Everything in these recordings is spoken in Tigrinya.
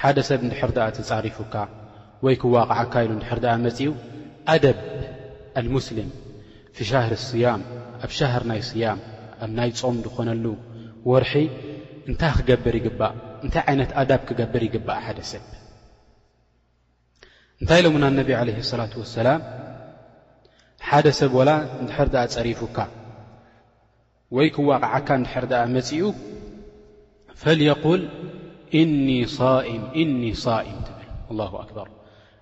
ሓደ ሰብ እንድሕር ድኣ ተጻሪፉካ ወይ ክዋቕዓካ ኢሉ እንድሕር ድኣ መጺኡ ኣደብ ኣልሙስሊም ፊ ሻህሪ ስያም ኣብ ሻህር ናይ ስያም ኣብ ናይ ጾም ዝኾነሉ ወርሒ እንታይ ክገብር ይግባእ እንታይ ዓይነት ኣዳብ ክገብር ይግባእ ሓደ ሰብ እንታይ ኢሎሙና ኣነቢ ዓለይሂ ሰላቱ ወሰላም ሓደ ሰብ ወላ እንድሕር ድኣ ጸሪፉካ ወይ ክዋቕዓካ እንድሕር ደኣ መጺኡ ፈልየቁል እኒ ሷኢም እኒ ሷኢም ትብል ኣላሁ ኣክበር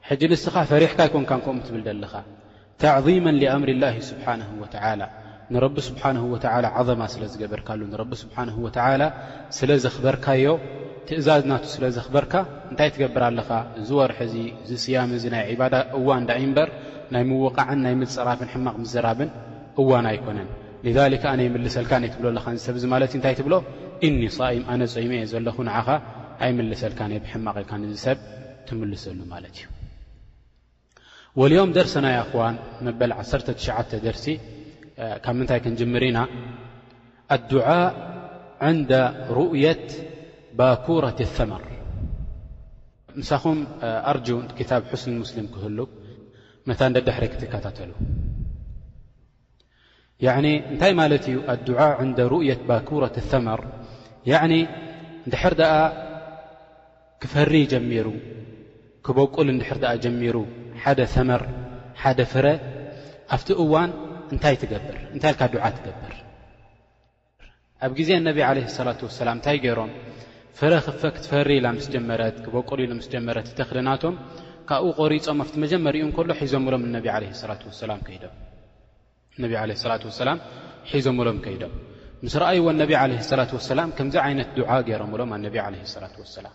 ሕጂ ንስኻ ፈሪሕካ ኣይኮንካን ከምኡ ትብል ዘለኻ ተዕዚመን ሊኣምሪ ላሂ ስብሓነሁ ወተዓላ ንረቢ ስብሓነሁ ወተዓላ ዓዘማ ስለ ዝገበርካሉ ንረቢ ስብሓነሁ ወተዓላ ስለ ዘኽበርካዮ ትእዛዝ ናቱ ስለ ዘኽበርካ እንታይ ትገብር ኣለኻ እዚ ወርሒ እዚ እዚ ስያም እዚ ናይ ዒባዳ እዋን ዳኢምበር ናይ ምውቓዕን ናይ ምፅራፍን ሕማቕ ምዝራብን እዋን ኣይኮነን ሊዛሊከ ኣነ ይምልሰልካን እየ ትብሎ ኣለኻ እዚ ሰብ እዚ ማለት እዩ እንታይ ትብሎ ኢኒ ሷኢም ኣነ ጾይመ እየ ዘለኹ ንዓኻ ኣይምልሰልካን እየ ብሕማቕ ኢልካ ንዚ ሰብ ትምልሰሉ ማለት እዩ ወልዮም ደርሰና ያኣኽዋን መበል ዓሰርተ ትሽዓተ ደርሲ ካብ ምንታይ ክንጅምር ኢና ኣዱዓ ዕንደ ሩእየት ባኩረት ተመር ምሳኹም ኣርጁ ክታብ ሑስኒ ሙስሊም ክህሉ መታን ደድሕሪ ክትከታተሉ ያዕኒ እንታይ ማለት እዩ ኣዱዓ ዕንደ ሩእየት ባኩረት ተመር ያዕኒ እንድሕር ደኣ ክፈሪ ጀሚሩ ክበቁል እንድሕር ደኣ ጀሚሩ ሓደ ተመር ሓደ ፍረ ኣብቲ እዋን እንታይ ትገብር እንታይ ኢልካ ዱዓ ትገብር ኣብ ግዜ ኣነቢ ዓለይሂ ሰላቱ ወሰላም እንታይ ገይሮም? ፍረ ክፈ ክትፈሪ ኢላ ምስ ጀመረት፣ ክበቁል ኢሉ ምስ ጀመረ እቲ ተኽሊ ናቶም፣ ካብኡ ቆሪጾም ኣብቲ መጀመርይኡ እንከሎ ሒዞምሎም ንነቢ ዓለይሂ ሰላቱ ወሰላም ከይዶም። ነቢ ዓለይሂ ሰላቱ ወሰላም ሒዞምሎም ከይዶም። ምስ ረኣይዎ ኣነቢ ዓለይሂ ሰላቱ ወሰላም ከምዚ ዓይነት ዱዓ ገይሮምሎም ኣነቢ ዓለይሂ ሰላቱ ወሰላም።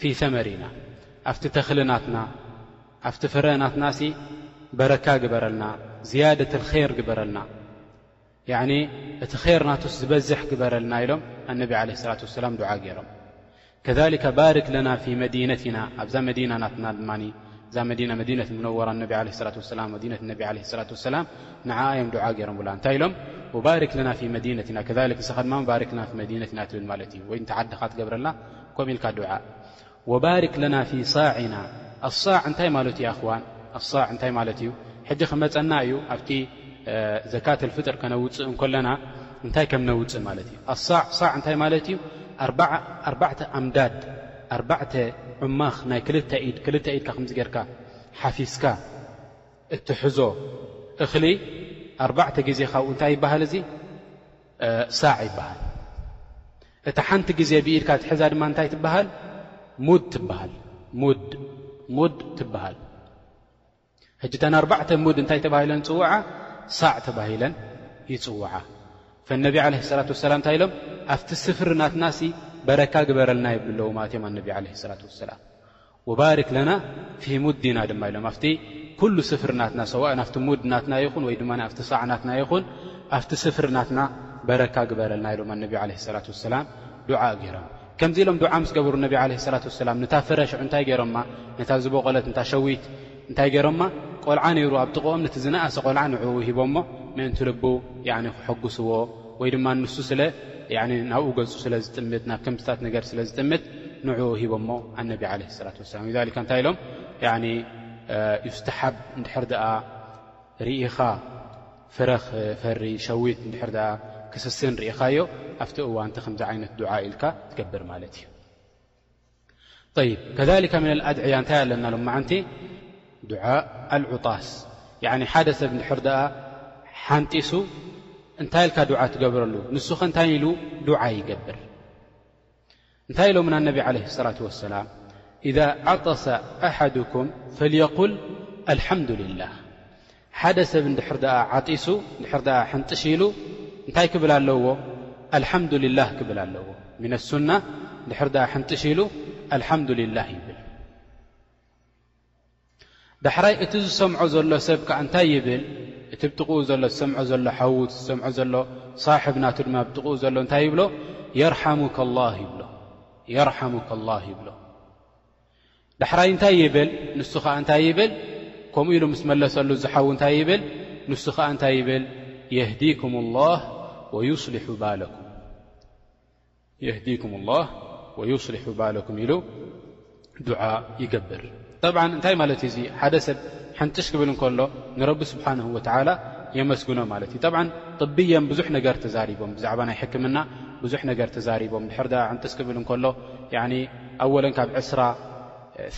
ፊ ሰመሪና ኣብቲ ተኽሊ ናትና ኣብቲ ፍረ ናትናሲ በረካ ግበረልና ዝያደት ልከይር ግበረልና ያኒ እቲ ኸይር ናቱስ ዝበዝሕ ግበረልና ኢሎም ኣነቢ ዓለ ሰላት ወሰላም ዱዓ ገይሮም ከሊከ ባርክ ለና ፊ መዲነትና ኣብዛ መዲና ናትና ድማ እዛ መዲና መዲነት ሙነወራ ነቢ ለ ላት ሰላም መዲነት ነቢ ለ ላት ወሰላም ንዓ እዮም ዱዓ ገይሮምብላ እንታይ ኢሎም ባርክ ለና ፊ መዲነትና ከሊክ ንስኻ ድማ ባርክ ለና ፊ መዲነትና ትብል ማለት እዩ ወይ ንተዓድኻ ትገብረላ ከምኡ ኢልካ ዱዓእ ወባርክ ለና ፊ ሳዕና ኣሳዕ እንታይ ማለቱ ዩ ኣኽዋን ኣሳዕ እንታይ ማለት እዩ ሕጂ ክመፀና እዩ ኣብቲ ዘካት ልፍጥር ከነውፅእ እንከለና እንታይ ከም ነውፅእ ማለት እዩ ኣሳዕ ሳዕ እንታይ ማለት እዩ ኣርባዕተ ኣምዳድ ኣርባዕተ ዑማኽ ናይ ክልተ ኢድ ክልተ ኢድካ ከምዚ ጌርካ ሓፊዝካ እትሕዞ እኽሊ ኣርባዕተ ግዜ ካብኡ እንታይ ይበሃል እዚ ሳዕ ይበሃል። እታ ሓንቲ ግዜ ብኢድካ ትሕዛ ድማ እንታይ ትበሃል? ሙድ ትበሃል። ሙድ ሙድ ትበሃል። ሕጂ እተን ኣርባዕተ ሙድ እንታይ ተባሂለን ይጽውዓ? ሳዕ ተባሂለን ይጽውዓ። ፈነቢ ዓለ ሰላት ወሰላም እንታይ ኢሎም? ኣብቲ ስፍሪ ናትናሲ በረካ ግበረልና ይብሉ ኣለዉ ማለት እዮም ኣነቢ ዓለ ሰላት ወሰላም። ወባሪክ ለና ፊ ሙዲና ድማ ኢሎም ኣብቲ ኩሉ ስፍሪ ናትና ሰዋእ ናብቲ ሙድ ናትና ይኹን ወይ ድማ ኣብቲ ሳዕ ናትና ይኹን ኣብቲ ስፍሪ ናትና በረካ ግበረልና ኢሎም ኣነቢ ዓለ ሰላት ወሰላም ዱዓእ ገይሮም ከምዚ ኢሎም ዱዓ ምስ ገበሩ ነቢ ዓለ ሰላት ወሰላም ንታ ፍረ ሽዑ እንታይ ገይሮማ ነታ ዝቦቐለት ንታ ሸዊት እንታይ ገይሮማ ቆልዓ ነይሩ ኣብ ጥቕኦም ነቲ ዝነኣሰ ቆልዓ ንዕኡ ሂቦሞ ምእንቲ ልቡ ከሐጉስዎ ወይ ድማ ንሱ ስለ ናብኡ ገጹ ስለ ዝጥምት ናብ ከምዚታት ነገር ስለ ዝጥምት ንዕኡ ሂቦሞ ኣነቢ ዓለይሂ ሰላት ወሰላም ሊዛሊካ እንታይ ኢሎም ዩስተሓብ እንድሕር ደኣ ርኢኻ ፍረ ክፈሪ ሸዊት እንድሕር ደኣ ክስስን ርኢኻዮ ኣብቲ እዋንቲ ከምዚ ዓይነት ዱዓ ኢልካ ትገብር ማለት እዩ طይብ ከሊካ ምና ኣድዕያ እንታይ ኣለና ሎ መዓንቲ ዱዓ ኣልዑጣስ ሓደ ሰብ እንድሕር ደኣ ሓንጢሱ እንታይ ኢልካ ዱዓ ትገብረሉ ንሱኸ እንታይ ኢሉ ዱዓ ይገብር እንታይ ኢሎምና ነቢ ዓለ ሰላት ወሰላም ኢዛ ዓጠሰ ኣሓድኩም ፈልየቁል ኣልሓምዱልላህ ሓደ ሰብ እንድሕር ደኣ ዓጢሱ እንድሕር ደኣ ሕንጥሽ ኢሉ እንታይ ክብል ኣለዎ ኣልሓምዱሊላህ ክብል ኣለዎ ሚነ ሱና እንድሕር ደኣ ሕንጥሽ ኢሉ ኣልሓምዱሊላህ ይብል ዳሕራይ እቲ ዝሰምዖ ዘሎ ሰብ ከ እንታይ ይብል እቲ ብጥቕኡ ዘሎ ዝሰምዖ ዘሎ ሓዉ ዝሰምዖ ዘሎ ሳሕብ ናቱ ድማ ብጥቕኡ ዘሎ እንታይ ይብሎ የርሓሙከ ላ ይብሎ የርሓሙከ ላ ይብሎ ዳሕራይ እንታይ ይብል ንሱ ኸኣ እንታይ ይብል ከምኡ ኢሉ ምስ መለሰሉ እዚ ሓዉ እንታይ ይብል ንሱ ኸኣ እንታይ ይብል የህዲኩም ላህ ወዩስሊሑ ባለኩም የህዲኩም ላህ ወዩስሊሑ ባለኩም ኢሉ ዱዓ ይገብር ጠብዓ እንታይ ማለት እዩ እዚ ሓደ ሰብ ሓንጥሽ ክብል እንከሎ ንረቢ ስብሓን ወተዓላ የመስግኖ ማለት እዩ ጠብዓ ጥብየም ብዙሕ ነገር ተዛሪቦም ብዛዕባ ናይ ሕክምና ብዙሕ ነገር ተዛሪቦም ድሕር ዳኣ ዕንጥስ ክብል እንከሎ ኣወለን ካብ ዕስራ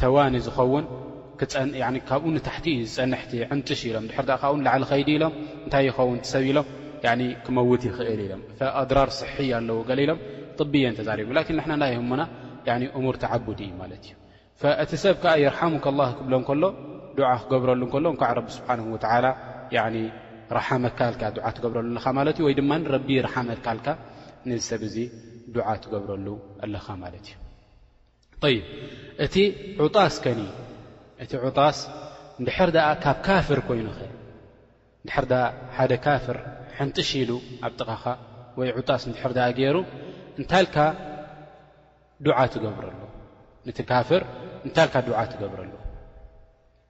ሰዋኒ ዝኸውን ካብኡ ንታሕቲ እዩ ዝፀንሕ እቲ ዕንጥሽ ኢሎም ድሕር ካብኡ ንላዕሊ ከይዲ ኢሎም እንታይ ይኸውን እቲ ሰብ ኢሎም ክመውት ይኽእል ኢሎም ኣድራር ስሕይ ኣለዎ ገለ ኢሎም ጥቢ እየን ተዛሪብም ላኪን ንሕና ናይ ህሙና እሙር ተዓቡዲ እዩ ማለት እዩ እቲ ሰብ ከዓ የርሓሙ ከላ ክብሎ ከሎ ዱዓ ክገብረሉ ከሎ እንኳዕ ረቢ ስብሓን ወተላ ረሓመካልካ ዓ ትገብረሉ ኣለኻ ማለት እዩ ወይ ድማ ረቢ ረሓመካልካ ነዚ ሰብ እዚ ዱዓ ትገብረሉ ኣለኻ ማለት እዩ ይ እቲ ዑጣስ ከኒ እቲ ዑጣስ ንድሕር ደኣ ካብ ካፍር ኮይኑ ኸ ንድሕር ኣ ሓደ ካፍር ሕንጥሽ ኢሉ ኣብ ጥቓኻ ወይ ዑጣስ ንድሕር ደኣ ገይሩ እንታይ ልካ ዱዓ ትገብረሉ ነቲ ካፍር እንታይ ልካ ዱዓ ትገብረሉ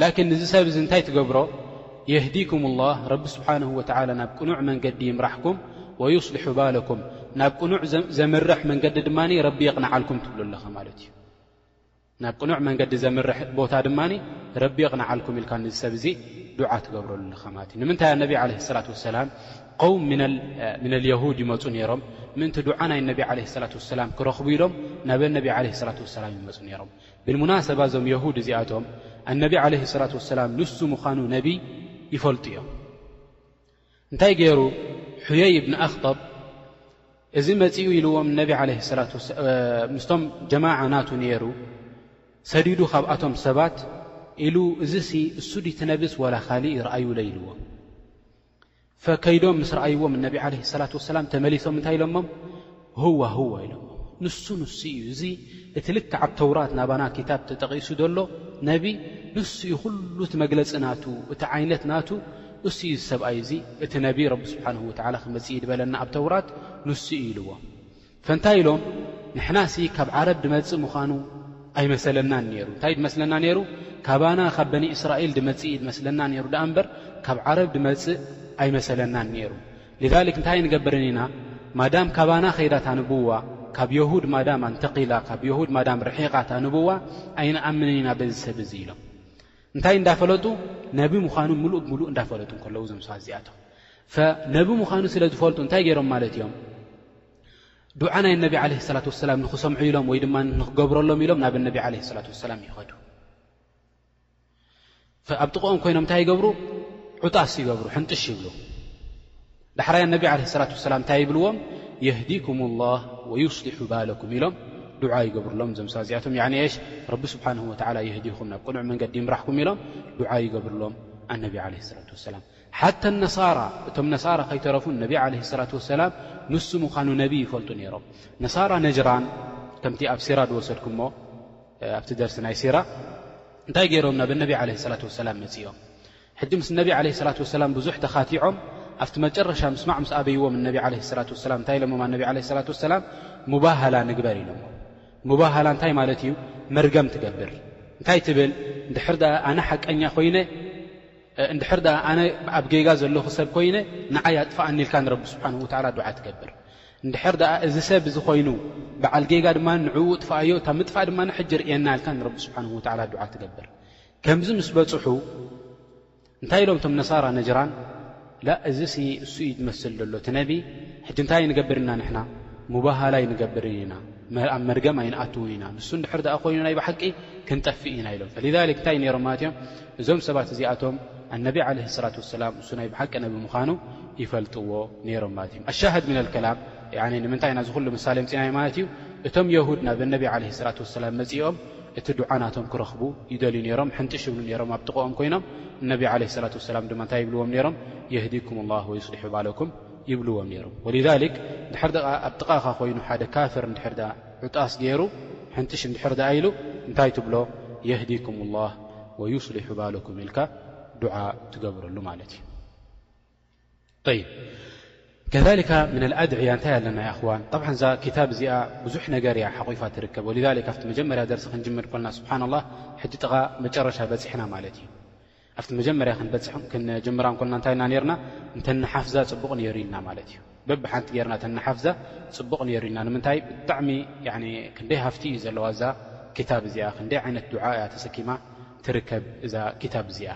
ላኪን ንዚ ሰብ እዚ እንታይ ትገብሮ የህዲኩም ላህ ረቢ ስብሓነሁ ወተዓላ ናብ ቅኑዕ መንገዲ ይምራሕኩም ወዩስልሑ ባለኩም ናብ ቅኑዕ ዘምርሕ መንገዲ ድማ ረቢ የቕንዓልኩም ትብሎ ኣለኻ ማለት እዩ ናብ ቅኑዕ መንገዲ ዘምርሕ ቦታ ድማ ረቢ የቕንዓልኩም ኢልካ ንዚ ሰብ እዚ ዱዓ ትገብረሉ ኣለኻ ማለት እዩ ንምንታይ ኣነቢ ዓለ ሰላት ወሰላም ቆውም ምና ልየሁድ ይመፁ ነይሮም ምእንቲ ዱዓ ናይ ነቢ ዓለ ሰላት ወሰላም ክረኽቡ ኢሎም ናብ ኣነቢ ዓለ ሰላት ወሰላም ይመፁ ነይሮም ብልሙናሰባ እዞም የሁድ እዚኣቶም ኣነቢ ዓለይሂ ሰላት ወሰላም ንሱ ምዃኑ ነቢ ይፈልጡ እዮም። እንታይ ገይሩ ሑየይ እብኒ ኣኽጠብ እዚ መጺኡ ኢልዎም ነቢ ዓለይሂ ሰላት ምስቶም ጀማዓ ናቱ ነይሩ ሰዲዱ ካብኣቶም ሰባት ኢሉ እዚሲ እሱዲቲ ነብስ ዋላ ኻሊእ ረኣዩለ ኢልዎም። ፈከይዶም ምስ ረኣይዎም እነቢ ዓለ ሰላት ወሰላም ተመሊሶም እንታይ ኢሎሞም ህዋ ህዋ ኢሎሞ ንሱ ንሱ እዩ እዚ እቲ ልክዕ ኣብ ተውራት ናባና ክታብ ተጠቒሱ ዘሎ ነቢ ንሱ እዩ ኩሉ እቲ መግለፂ ናቱ እቲ ዓይነት ናቱ እሱ እዩ ዝሰብኣይ እዙ እቲ ነቢ ረቢ ስብሓን ወተላ ክመፅእ ይድበለና ኣብ ተውራት ንሱ እዩ ኢልዎም ፈንታይ ኢሎም ንሕናሲ ካብ ዓረብ ድመጽእ ምዃኑ ኣይመሰለናን ነይሩ። እንታይ ድመስለና ነይሩ? ካባና ካብ በኒ እስራኤል ድመጽእ እዩ ድመስለና ነይሩ ደኣ እምበር ካብ ዓረብ ድመጽእ ኣይመሰለናን ነይሩ። لذلك እንታይ ኣይንገብርን ኢና ማዳም ካባና ከይዳ እታ ንቡዋ ካብ የሁድ ማዳም ኣንተቒላ ካብ የሁድ ማዳም ርሒቓ እታ ንቡዋ ኣይንኣምንን ኢና በዚ ሰብ እዚ ኢሎም እንታይ እንዳፈለጡ ነቢ ምዃኑ ምሉእ ብምሉእ እንዳፈለጡ ከለዉ እዞም ሰባት እዚኣቶም ነቢ ምዃኑ ስለ ዝፈልጡ እንታይ ገይሮም ማለት እዮም ዱዓ ናይ ነቢ ዓለ ሰላት ወሰላም ንኽሰምዑ ኢሎም ወይ ድማ ንክገብረሎም ኢሎም ናብ ነቢ ዓለ ሰላት ወሰላም ይኸዱ ኣብ ጥቕኦም ኮይኖም እንታይ ይገብሩ ዑጣስ ይገብሩ ሕንጥሽ ይብሉ ዳሕራያ ነቢ ዓለ ሰላት ወሰላም እንታይ ይብልዎም የህዲኩም ላህ ወዩስሊሑ ባለኩም ኢሎም ዱዓ ይገብርሎም እዞም ሰባ እዚኣቶም የዕነየሽ ረቢ ስብሓን ወተዓላ የህዲኹም ናብ ቅኑዕ መንገዲ ይምራሕኩም ኢሎም ዱዓ ይገብርሎም ኣነቢ ዓለ ሰላት ወሰላም ሓታ ነሳራ እቶም ነሳራ ከይተረፉ ነቢ ዓለይሂ ሰላቱ ወሰላም ንሱ ምዃኑ ነቢ ይፈልጡ ነይሮም። ነሳራ ነጅራን ከምቲ ኣብ ሲራ ዝወሰድኩሞ ኣብቲ ደርሲ ናይ ሲራ እንታይ ገይሮም ናብ ነቢ ዓለይሂ ሰላቱ ወሰላም መጺኦም ሕጂ ምስ ነቢ ዓለይሂ ሰላቱ ወሰላም ብዙሕ ተኻቲዖም ኣብቲ መጨረሻ ምስማዕ ምስ ኣበይዎም ነቢ ዓለይሂ ሰላቱ ወሰላም እንታይ ኢሎሞም ኣነቢ ዓለይሂ ሰላቱ ወሰላም ሙባሃላ ንግበር ኢሎሞ ሙባሃላ እንታይ ማለት እዩ መርገም ትገብር እንታይ ትብል እንድሕር ደኣ ኣነ ሓቀኛ ኮይነ እንድሕር ደኣ ኣነ ኣብ ጌጋ ዘለኹ ሰብ ኮይነ ንዓይ ኣጥፍኣኒ ኢልካ ንረቢ ስብሓን ወተዓላ ዱዓ ትገብር እንድሕር ደኣ እዚ ሰብ እዚ ኮይኑ በዓል ጌጋ ድማ ንዕኡ እጥፍኣዮ እታ ምጥፋእ ድማ ሕጂ ርእየና ኢልካ ንረቢ ስብሓን ወተዓላ ዱዓ ትገብር ከምዚ ምስ በጽሑ እንታይ ኢሎም እቶም ነሳራ ነጅራን ላ እዚ ሲ እሱ እዩ ዝመስል ዘሎ እቲ ነቢ ሕጂ እንታይ ንገብር ኢና ንሕና ሙባህላይ ንገብር ኢና ኣብ መርገም ኣይንኣትዉን ኢና ንሱ እንድሕር ደኣ ኮይኑ ናይ ብሓቂ ክንጠፍእ ኢና ኢሎም ፈሊዛሊክ እንታይ ነይሮም ማለት እዮም እዞም ሰባት እዚኣቶም ኣነቢ ዓለይሂ ሰላት ወሰላም ንሱ ናይ ብሓቂ ነቢ ምዃኑ ይፈልጥዎ ነይሮም ማለት እዩ። ኣሻህድ ሚነል ከላም ያኒ ንምንታይ ኢና እዚ ኩሉ ምሳሌ ኣምጺእናዮ ማለት እዩ እቶም የሁድ ናብ ኣነቢ ዓለይሂ ሰላት ወሰላም መጺኦም እቲ ዱዓ ናቶም ክረኽቡ ይደልዩ ነይሮም ሕንጥሽ ይብሉ ነይሮም ኣብ ጥቕኦም ኮይኖም እነቢ ዓለይሂ ሰላት ወሰላም ድማ እንታይ ይብልዎም ነይሮም የህዲኩም ላህ ወዩስሊሑ ባለኩም ይብልዎም ነይሮም ወሊዛሊክ እንድሕር ደኣ ኣብ ጥቓኻ ኮይኑ ሓደ ካፍር እንድሕር ደኣ ዕጣስ ገይሩ ሕንጥሽ እንድሕር ደኣ ኢሉ እንታይ ትብሎ የህዲኩም ላህ ወዩስሊሑ ባለኩም ኢልካ ዱዓ ትገብረሉ ማለት እዩ طይብ ከሊካ ምና ኣድዕያ እንታይ ኣለና ይኣኽዋን ጠብዓ እዛ ክታብ እዚኣ ብዙሕ ነገር እያ ሓቑፋ ትርከብ ወልሊ ካብቲ መጀመርያ ደርሲ ክንጅምር ኮልና ስብሓና ላህ ሕጂ ጥቓ መጨረሻ በፂሕና ማለት እዩ ኣብቲ መጀመርያ ክንበጽሕን ክንጅምራ እንኮልና እንታይ ኢና ኔርና እንተንሓፍዛ ጽቡቕ ኔሩ ኢልና ማለት እዩ። በብሓንቲ ጌርና ተንሓፍዛ ጽቡቕ ኔሩ ኢልና ንምንታይ ብጣዕሚ ያኒ ክንደይ ሃፍቲ እዩ ዘለዋ እዛ ክታብ እዚኣ ክንደይ ዓይነት ዱዓ እያ ተሰኪማ ትርከብ እዛ ክታብ እዚኣ።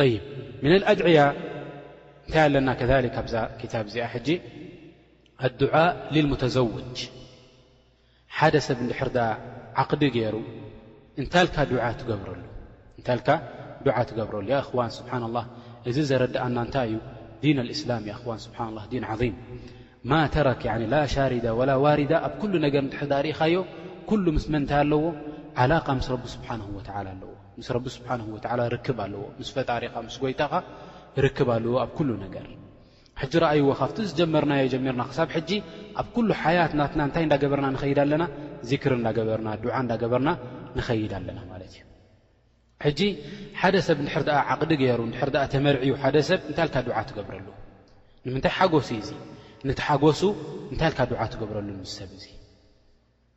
ጠይብ ሚነል ኣድዕያ እንታይ ኣለና ከዛሊክ ኣብዛ ክታብ እዚኣ ሕጂ ኣዱዓእ ሊልሙተዘውጅ ሓደ ሰብ እንድሕር ደኣ ዓቕዲ ገይሩ እንታልካ ዱዓ ትገብረሉ እንታልካ ዱዓ ትገብረሉ ያ እኽዋን ስብሓንላህ እዚ ዘረድኣና እንታይ እዩ ዲን ኣልእስላም ያ እኽዋን ስብሓንላህ ዲን ዓዚም ማ ተረክ ያኒ ላ ሻሪዳ ወላ ዋሪዳ ኣብ ኩሉ ነገር እንድሕር ደኣ ርኢኻዮ ኩሉ ምስ መን እንታይ ኣለዎ ዓላቃ ምስ ረቢ ስብሓንሁ ወተዓላ ኣለዎ ምስ ረቢ ስብሓንሁ ወተዓላ ርክብ ኣለዎ ምስ ፈጣሪኻ ምስ ጎይታኻ ርክብ ኣለዎ ኣብ ኩሉ ነገር ሕጂ ረኣይዎ ካብቲ ዝጀመርናዮ ጀሚርና ክሳብ ሕጂ ኣብ ኩሉ ሓያት ናትና እንታይ እንዳ ገበርና ንኸይድ ኣለና ዚክሪ እንዳ ገበርና ዱዓ እንዳ ገበርና ንኸይድ ኣለና ማለት እዩ ሕጂ ሓደ ሰብ እንድሕር ደኣ ዓቕዲ ገይሩ እንድሕር ደኣ ተመርዕዩ ሓደ ሰብ እንታይ ኢልካ ዱዓ ትገብረሉ ንምንታይ ሓጎስ እዩ እዚ ንትሓጎሱ እንታይ ኢልካ ዱዓ ትገብረሉ ንሰብ እዚ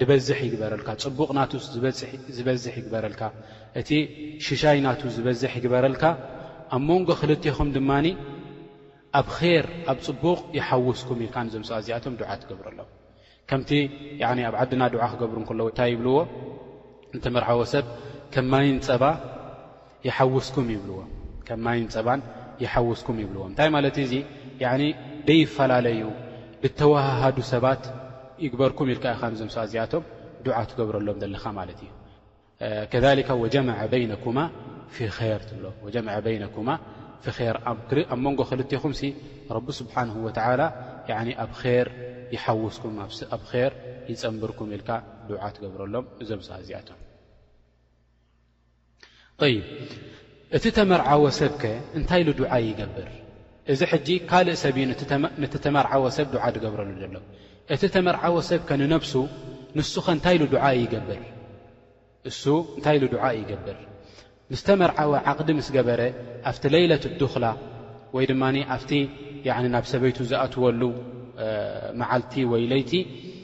ድበዝሕ ይግበረልካ ጽቡቅ ናቱ ዝበዝሕ ይግበረልካ እቲ ሽሻይ ናቱ ዝበዝሕ ይግበረልካ ኣብ መንጎ ክልቴኹም ድማ ኣብ ኼር ኣብ ጽቡቅ ይሓውስኩም ኢልካ ንዞም ሰባት እዚኣቶም ዱዓ ትገብረሎም ከምቲ ያኒ ኣብ ዓድና ዱዓ ክገብሩ እንከለዉ እንታይ ይብልዎ ንተመርዓወ ሰብ ከም ማይን ጸባ ይሓውስኩም ይብልዎም ከም ማይን ጸባን ይሓውስኩም ይብልዎም እንታይ ማለት እዩ እዚ ያኒ ደይፈላለዩ ድተዋሃሃዱ ሰባት ይግበርኩም ኢልካ ኢኻ ንዞም ሰባት እዚኣቶም ዱዓ ትገብረሎም ዘለኻ ማለት እዩ ከሊከ ወጀመዐ በይነኩማ ፊ ር ትብሎ ወጀመዐ በይነኩማ ፊ ር ኣብ መንጎ ክልቴኹም ሲ ረቢ ስብሓንሁ ወተዓላ ኣብ ር ይሓውስኩም ኣብ ር ይፀንብርኩም ኢልካ ዱዓ ትገብረሎም እዞም ሰባት እዚኣቶም ጠይብ እቲ ተመርዓወ ሰብከ እንታይ ኢሉ ዱዓ ይገብር? እዚ ሕጂ ካልእ ሰብ እዩ ነቲ ተመርዓወ ሰብ ዱዓ ዝገብረሉ ዘሎ። እቲ ተመርዓወ ሰብከ ንነብሱ ንሱኸ እንታይ ኢሉ ዱዓ ይገብር? እሱ እንታይ ኢሉ ዱዓ ይገብር? ምስ ተመርዓወ ዓቕዲ ምስ ገበረ ኣብቲ ለይለት ዱኽላ ወይ ድማ ኣብቲ ናብ ሰበይቱ ዝኣትወሉ መዓልቲ ወይ ለይቲ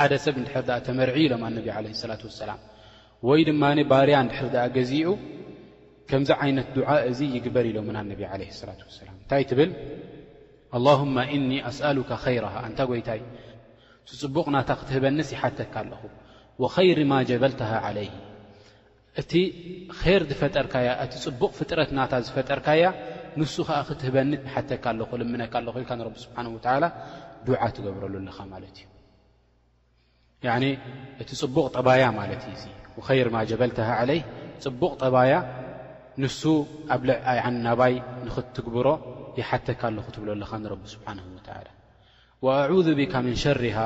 ሓደ ሰብ እንድሕር ድኣ ተመርዕዩ ኢሎም ኣነቢ ዓለ ሰላት ወሰላም ወይ ድማ ባርያ እንድሕር ድኣ ገዚኡ ከምዚ ዓይነት ዱዓ እዚ ይግበር ኢሎምን ኣነቢ ዓለ ሰላት ወሰላም እንታይ ትብል ኣላሁማ እኒ ኣስኣሉካ ኸይረሃ ኣንታ ጐይታይ እቲ ጽቡቕ ናታ ክትህበንስ ይሓተካ ኣለኹ ወኸይሪ ማ ጀበልትሃ ዓለይህ እቲ ኼር ዝፈጠርካያ፣ እቲ ጽቡቕ ፍጥረት ናታ ዝፈጠርካያ ንሱ ኸኣ ክትህበኒ እሓተካ ኣለኹ፣ እልምነካ ኣለኹ ኢልካ ንረቢ ስብሓነሁ ወተዓላ ዱዓ ትገብረሉ ኣለኻ ማለት እዩ። ያዕኒ እቲ ጽቡቕ ጠባያ ማለት እዩ እዚ ወኸይር ማ ጀበልተሃ ዓለይህ ጽቡቕ ጠባያ ንሱ ኣብ ልዕ ናባይ ንኽትትግብሮ ይሓተካ ኣለኹ ትብሎ ኣለኻ ንረቢ ስብሓነሁ ወተዓላ። ወኣዑዙ ቢካ ምን ሸሪሃ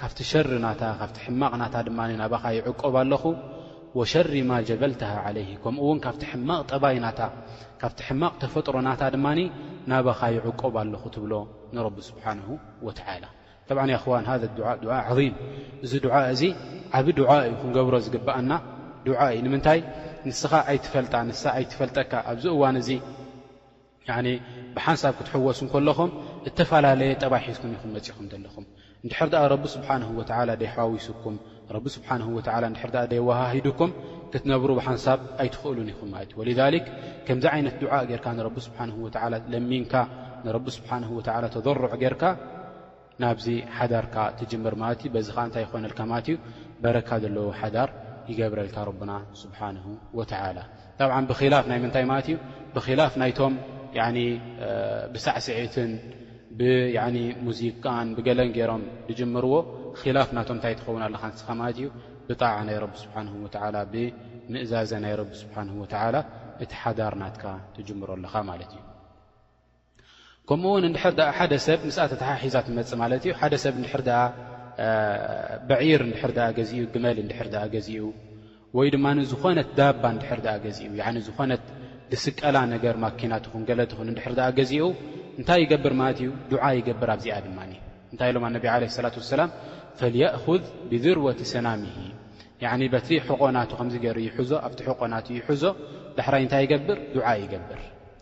ካብቲ ሸሪ ናታ ካብቲ ሕማቕ ናታ ድማ ናባኻ ይዕቆብ ኣለኹ። ወሸሪ ማ ጀበልተሃ ዓለይሂ ከምኡ'ውን ካብቲ ሕማቕ ጠባይ ናታ ካብቲ ሕማቕ ተፈጥሮ ናታ ድማ ናባኻ ይዕቆብ ኣለኹ ትብሎ ንረቢ ስብሓነሁ ወተዓላ። ጠብዓን ያ እኽዋን ሃዘ ዱዓ ዱዓ ዓዚም እዚ ዱዓ እዚ ዓቢ ዱዓ እዩ ክንገብሮ ዝግብኣና ዱዓ እዩ። ንምንታይ ንስኻ ኣይትፈልጣ ንሳ ኣይትፈልጠካ ኣብዚ እዋን እዚ። ያኒ ብሓንሳብ ክትሕወሱ ከለኹም እተፈላለየ ጠባይ ሒዝኩም ኢኹም መጺኹም ዘለኹም እንድሕር ደኣ ረቢ ስብሓንሁ ወተዓላ ደይሓዋዊሱኩም ረቢ ስብሓንሁ ወተዓላ እንድሕር ደኣ ደየወሃሂዱኩም ክትነብሩ ብሓንሳብ ኣይትኽእሉን ኢኹም ማለት እዩ ወሊዛሊክ ከምዚ ዓይነት ዱዓእ ጌርካ ንረቢ ስብሓንሁ ወተዓላ ለሚንካ ንረቢ ስብሓንሁ ወተዓላ ተዘሩዕ ጌርካ ናብዚ ሓዳርካ ትጅምር ማለት እዩ በዚ ከኣ እንታይ ይኾነልካ ማለት እዩ በረካ ዘለዎ ሓዳር ይገብረልካ ረቡና ስብሓንሁ ወተዓላ ጣብዓን ብኺላፍ ናይ ምንታይ ማለት እዩ ብኺላፍ ናይቶም ያኒ ብሳዕስዒትን ብያኒ ሙዚቃን ብገለን ገይሮም ዝጅምርዎ ኺላፍ ናቶም እንታይ ትኸውን ኣለኻ ንስኻ ማለት እዩ ብጣዓ ናይ ረቢ ስብሓንሁ ወተዓላ ብምእዛዘ ናይ ረቢ ስብሓንሁ ወተዓላ እቲ ሓዳር ናትካ ትጅምሮ ኣለኻ ማለት እዩ ከምኡ ውን እንድሕር ኣ ሓደ ሰብ ምስኣ ተተሓሒዛ ትመፅእ ማለት እዩ ሓደ ሰብ እንድሕር ኣ በዒር እንድሕር ኣ ገዚኡ ግመል እንድሕር ኣ ገዚኡ ወይ ድማ ዝኾነት ዳባ እንድሕር ኣ ገዚኡ ዝኾነት ድስቀላ ነገር ማኪና ትኹን ገለ ትኹን እንድሕር ኣ ገዚኡ እንታይ ይገብር ማለት እዩ ዱዓ ይገብር ኣብዚኣ ድማ እንታይ ኢሎም ኣነቢ ዓለ ስላት ወሰላም ፈልየእኹዝ ብድርወቲ ሰናምሂ በቲ ሕቆናቱ ከምዚ ገይሩ ይሕዞ ኣብቲ ሕቆናቱ ይሕዞ ዳሕራይ እንታይ ይገብር ዱዓ ይገብር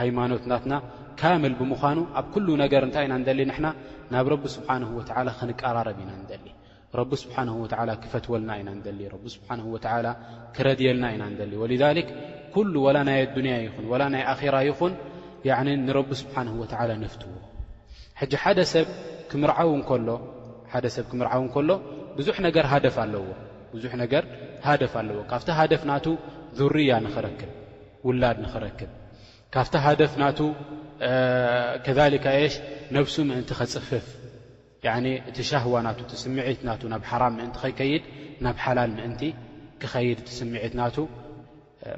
ሃይማኖት ናትና ካምል ብምዃኑ ኣብ ኩሉ ነገር እንታይ ኢና ንደሊ ንሕና ናብ ረቢ ስብሓን ወተላ ክንቀራረብ ኢና ንደሊ ረቢ ስብሓን ወላ ክፈትወልና ኢና ንደሊ ረቢ ስብሓን ወላ ክረድየልና ኢና ንደሊ ወልክ ኩሉ ወላ ናይ ኣዱንያ ይኹን ወላ ናይ ኣራ ይኹን ንረቢ ስብሓን ወላ ነፍትዎ ሕጂ ሓደ ሰብ ክምርዓው እከሎ ሓደ ሰብ ክምርዓው እንከሎ ብዙሕ ነገር ሃደፍ ኣለዎ ብዙሕ ነገር ሃደፍ ኣለዎ ካብቲ ሃደፍ ናቱ ዙርያ ንኽረክብ ውላድ ንኽረክብ ካብቲ ሃደፍ ናቱ ከሊካ የሽ ነብሱ ምእንቲ ከፅፍፍ እቲ ሻህዋ ናቱ እቲ ስምዒት ናቱ ናብ ሓራም ምእንቲ ከይከይድ ናብ ሓላል ምእንቲ ክኸይድ እቲ ስምዒት ናቱ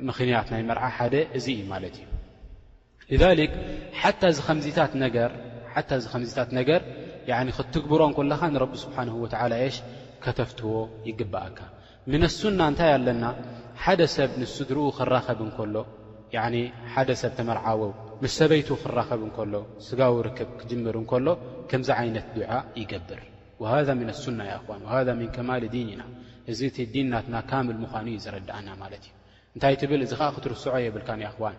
ምኽንያት ናይ መርዓ ሓደ እዚ እዩ ማለት እዩ ሊክ ሓታ እዚ ከምዚታት ነገር ክትትግብሮ እንከለኻ ንረቢ ስብሓን ወተላ የሽ ከተፍትዎ ይግብኣካ ሚነ ሱና እንታይ ኣለና ሓደ ሰብ ምስ ስድርኡ ክራኸብ እንከሎ ያኒ ሓደ ሰብ ተመርዓዎ ምስ ሰበይቱ ክራኸብ እንከሎ ስጋዊ ርክብ ክጅምር እንከሎ ከምዚ ዓይነት ዱዓ ይገብር ወሃዛ ሚነ ሱና ያ እኽዋን ወሃዛ ሚን ከማሊ ዲኒና እዚ እቲ ዲን ናትና ካምል ምዃኑ እዩ ዘረድኣና ማለት እዩ እንታይ ትብል እዚ ኸኣ ክትርስዖ የብልካን ያ እኽዋን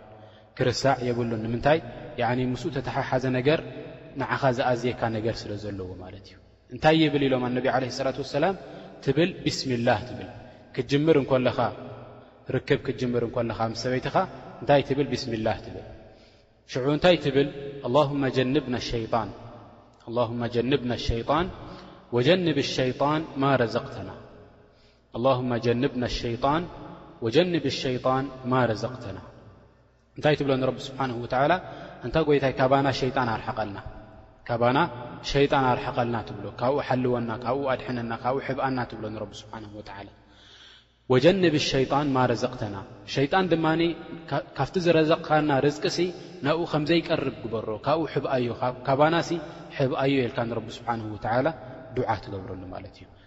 ክርሳዕ የብሉን ንምንታይ ያኒ ምስኡ ተተሓሓዘ ነገር ንዓኻ ዝኣዝየካ ነገር ስለ ዘለዎ ማለት እዩ እንታይ ይብል ኢሎም ኣነቢ ዓለይሂ ሰላቱ ወሰላም ትብል ቢስሚላህ ትብል ክትጅምር እንኮለኻ ርክብ ክትጅምር እንኮለኻ ምስ ሰበይትኻ እንታይ ትብል ቢስሚላህ ትብል ሽዑ እንታይ ትብል ኣላሁመ ጀንብና ሸይጣን ኣላሁመ ጀንብና ሸይጣን ወጀንብ ሸይጣን ማ ረዘቅተና ኣላሁመ ጀንብና ሸይጣን ወጀንብ ሸይጣን ማ ረዘቅተና እንታይ ትብሎ ንረቢ ስብሓን ወተዓላ ኣንታ ጐይታይ ካባና ሸይጣን ኣርሕቐልና ካባና ሸይጣን ኣርሕቐልና ትብሎ ካብኡ ሓልወና ካብኡ ኣድሐነና ካብኡ ሕብኣና ትብሎ ንረቢ ስብሓን ወተዓላ ወጀንብ ሸይጣን ማ ረዘቕተና ሸይጣን ድማ ካብቲ ዝረዘቕካና ርዝቂ ሲ ናብኡ ከም ዘይቀርብ ግበሮ ካብኡ ሕብኣዮ ካባና ሲ ሕብኣዮ ኢልካ ንረቢ ስብሓን ወተዓላ ዱዓ ትገብረሉ ማለት እዩ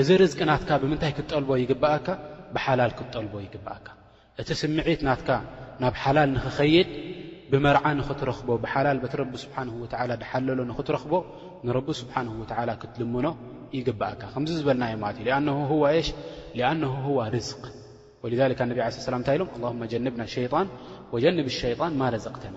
እዚ ርዝቂ ናትካ ብምንታይ ክትጠልቦ ይግበኣካ? ብሓላል ክትጠልቦ ይግበኣካ። እቲ ስምዒት ናትካ ናብ ሓላል ንኽኸይድ ብመርዓ ንኽትረኽቦ ብሓላል በቲ ረቢ ስብሓነሁ ወተዓላ ድሓለሎ ንኽትረኽቦ ንረቢ ስብሓነሁ ወተዓላ ክትልምኖ ይግበኣካ። ከምዚ ዝበልናዮ ማለት እዩ። ሊኣነሁ ሁዋ ኤሽ ሊኣነሁ ሁዋ ርዝቅ ወሊዛሊክ ኣነቢ ዓለይሂ ሰላም እንታይ ኢሎም ኣላሁመ ጀንብና ሸይጣን ወጀንብ ሸይጣን ማ ረዘቅተና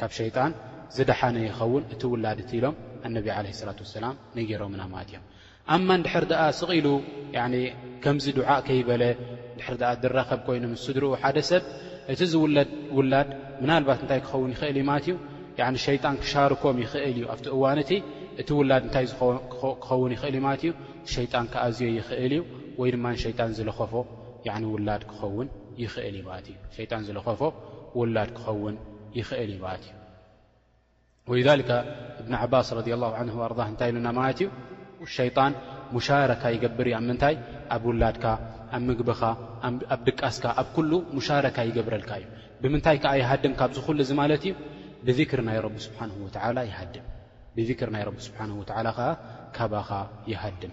ካብ ሸይጣን ዝደሓነ ይኸውን እቲ ውላድ እቲ ኢሎም ኣነቢ ዓለይሂ ሰላቱ ወሰላም ነጊሮምና ማለት እዮም ኣማ እንድሕር ደኣ ስቕ ኢሉ ያዕኒ ከምዚ ዱዓእ ከይበለ እንድሕር ደኣ ዝራኸብ ኮይኑ ምስ ስድርኡ ሓደ ሰብ እቲ ዝውለድ ውላድ ምናልባት እንታይ ክኸውን ይኽእል እዩ ማለት እዩ ያዕኒ ሸይጣን ክሻርኮም ይኽእል እዩ ኣብቲ እዋን እቲ እቲ ውላድ እንታይ ክኸውን ይኽእል እዩ ማለት እዩ ሸይጣን ክኣዝዮ ይኽእል እዩ ወይ ድማ ሸይጣን ዝለኸፎ ያዕኒ ውላድ ክኸውን ይኽእል እዩ ማለት እዩ ሸይጣን ዝለኸፎ ውላድ ክኸውን ይኽእል እዩ ማለት እዩ ወልዛሊካ እብኒ ዓባስ ረድ ላ ን ኣርዳ እንታይ ኢሉና ማለት እዩ ሸይጣን ሙሻረካ ይገብር እዩ ኣብ ምንታይ ኣብ ውላድካ ኣብ ምግብኻ ኣብ ድቃስካ ኣብ ኩሉ ሙሻረካ ይገብረልካ እዩ ብምንታይ ከዓ ይሃድም ካብዚ ኩሉ እዚ ማለት እዩ ብክሪ ናይ ረቢ ስብሓን ወላ ይሃድም ብክሪ ናይ ረቢ ስብሓን ወላ ከዓ ካባኻ ይሃድም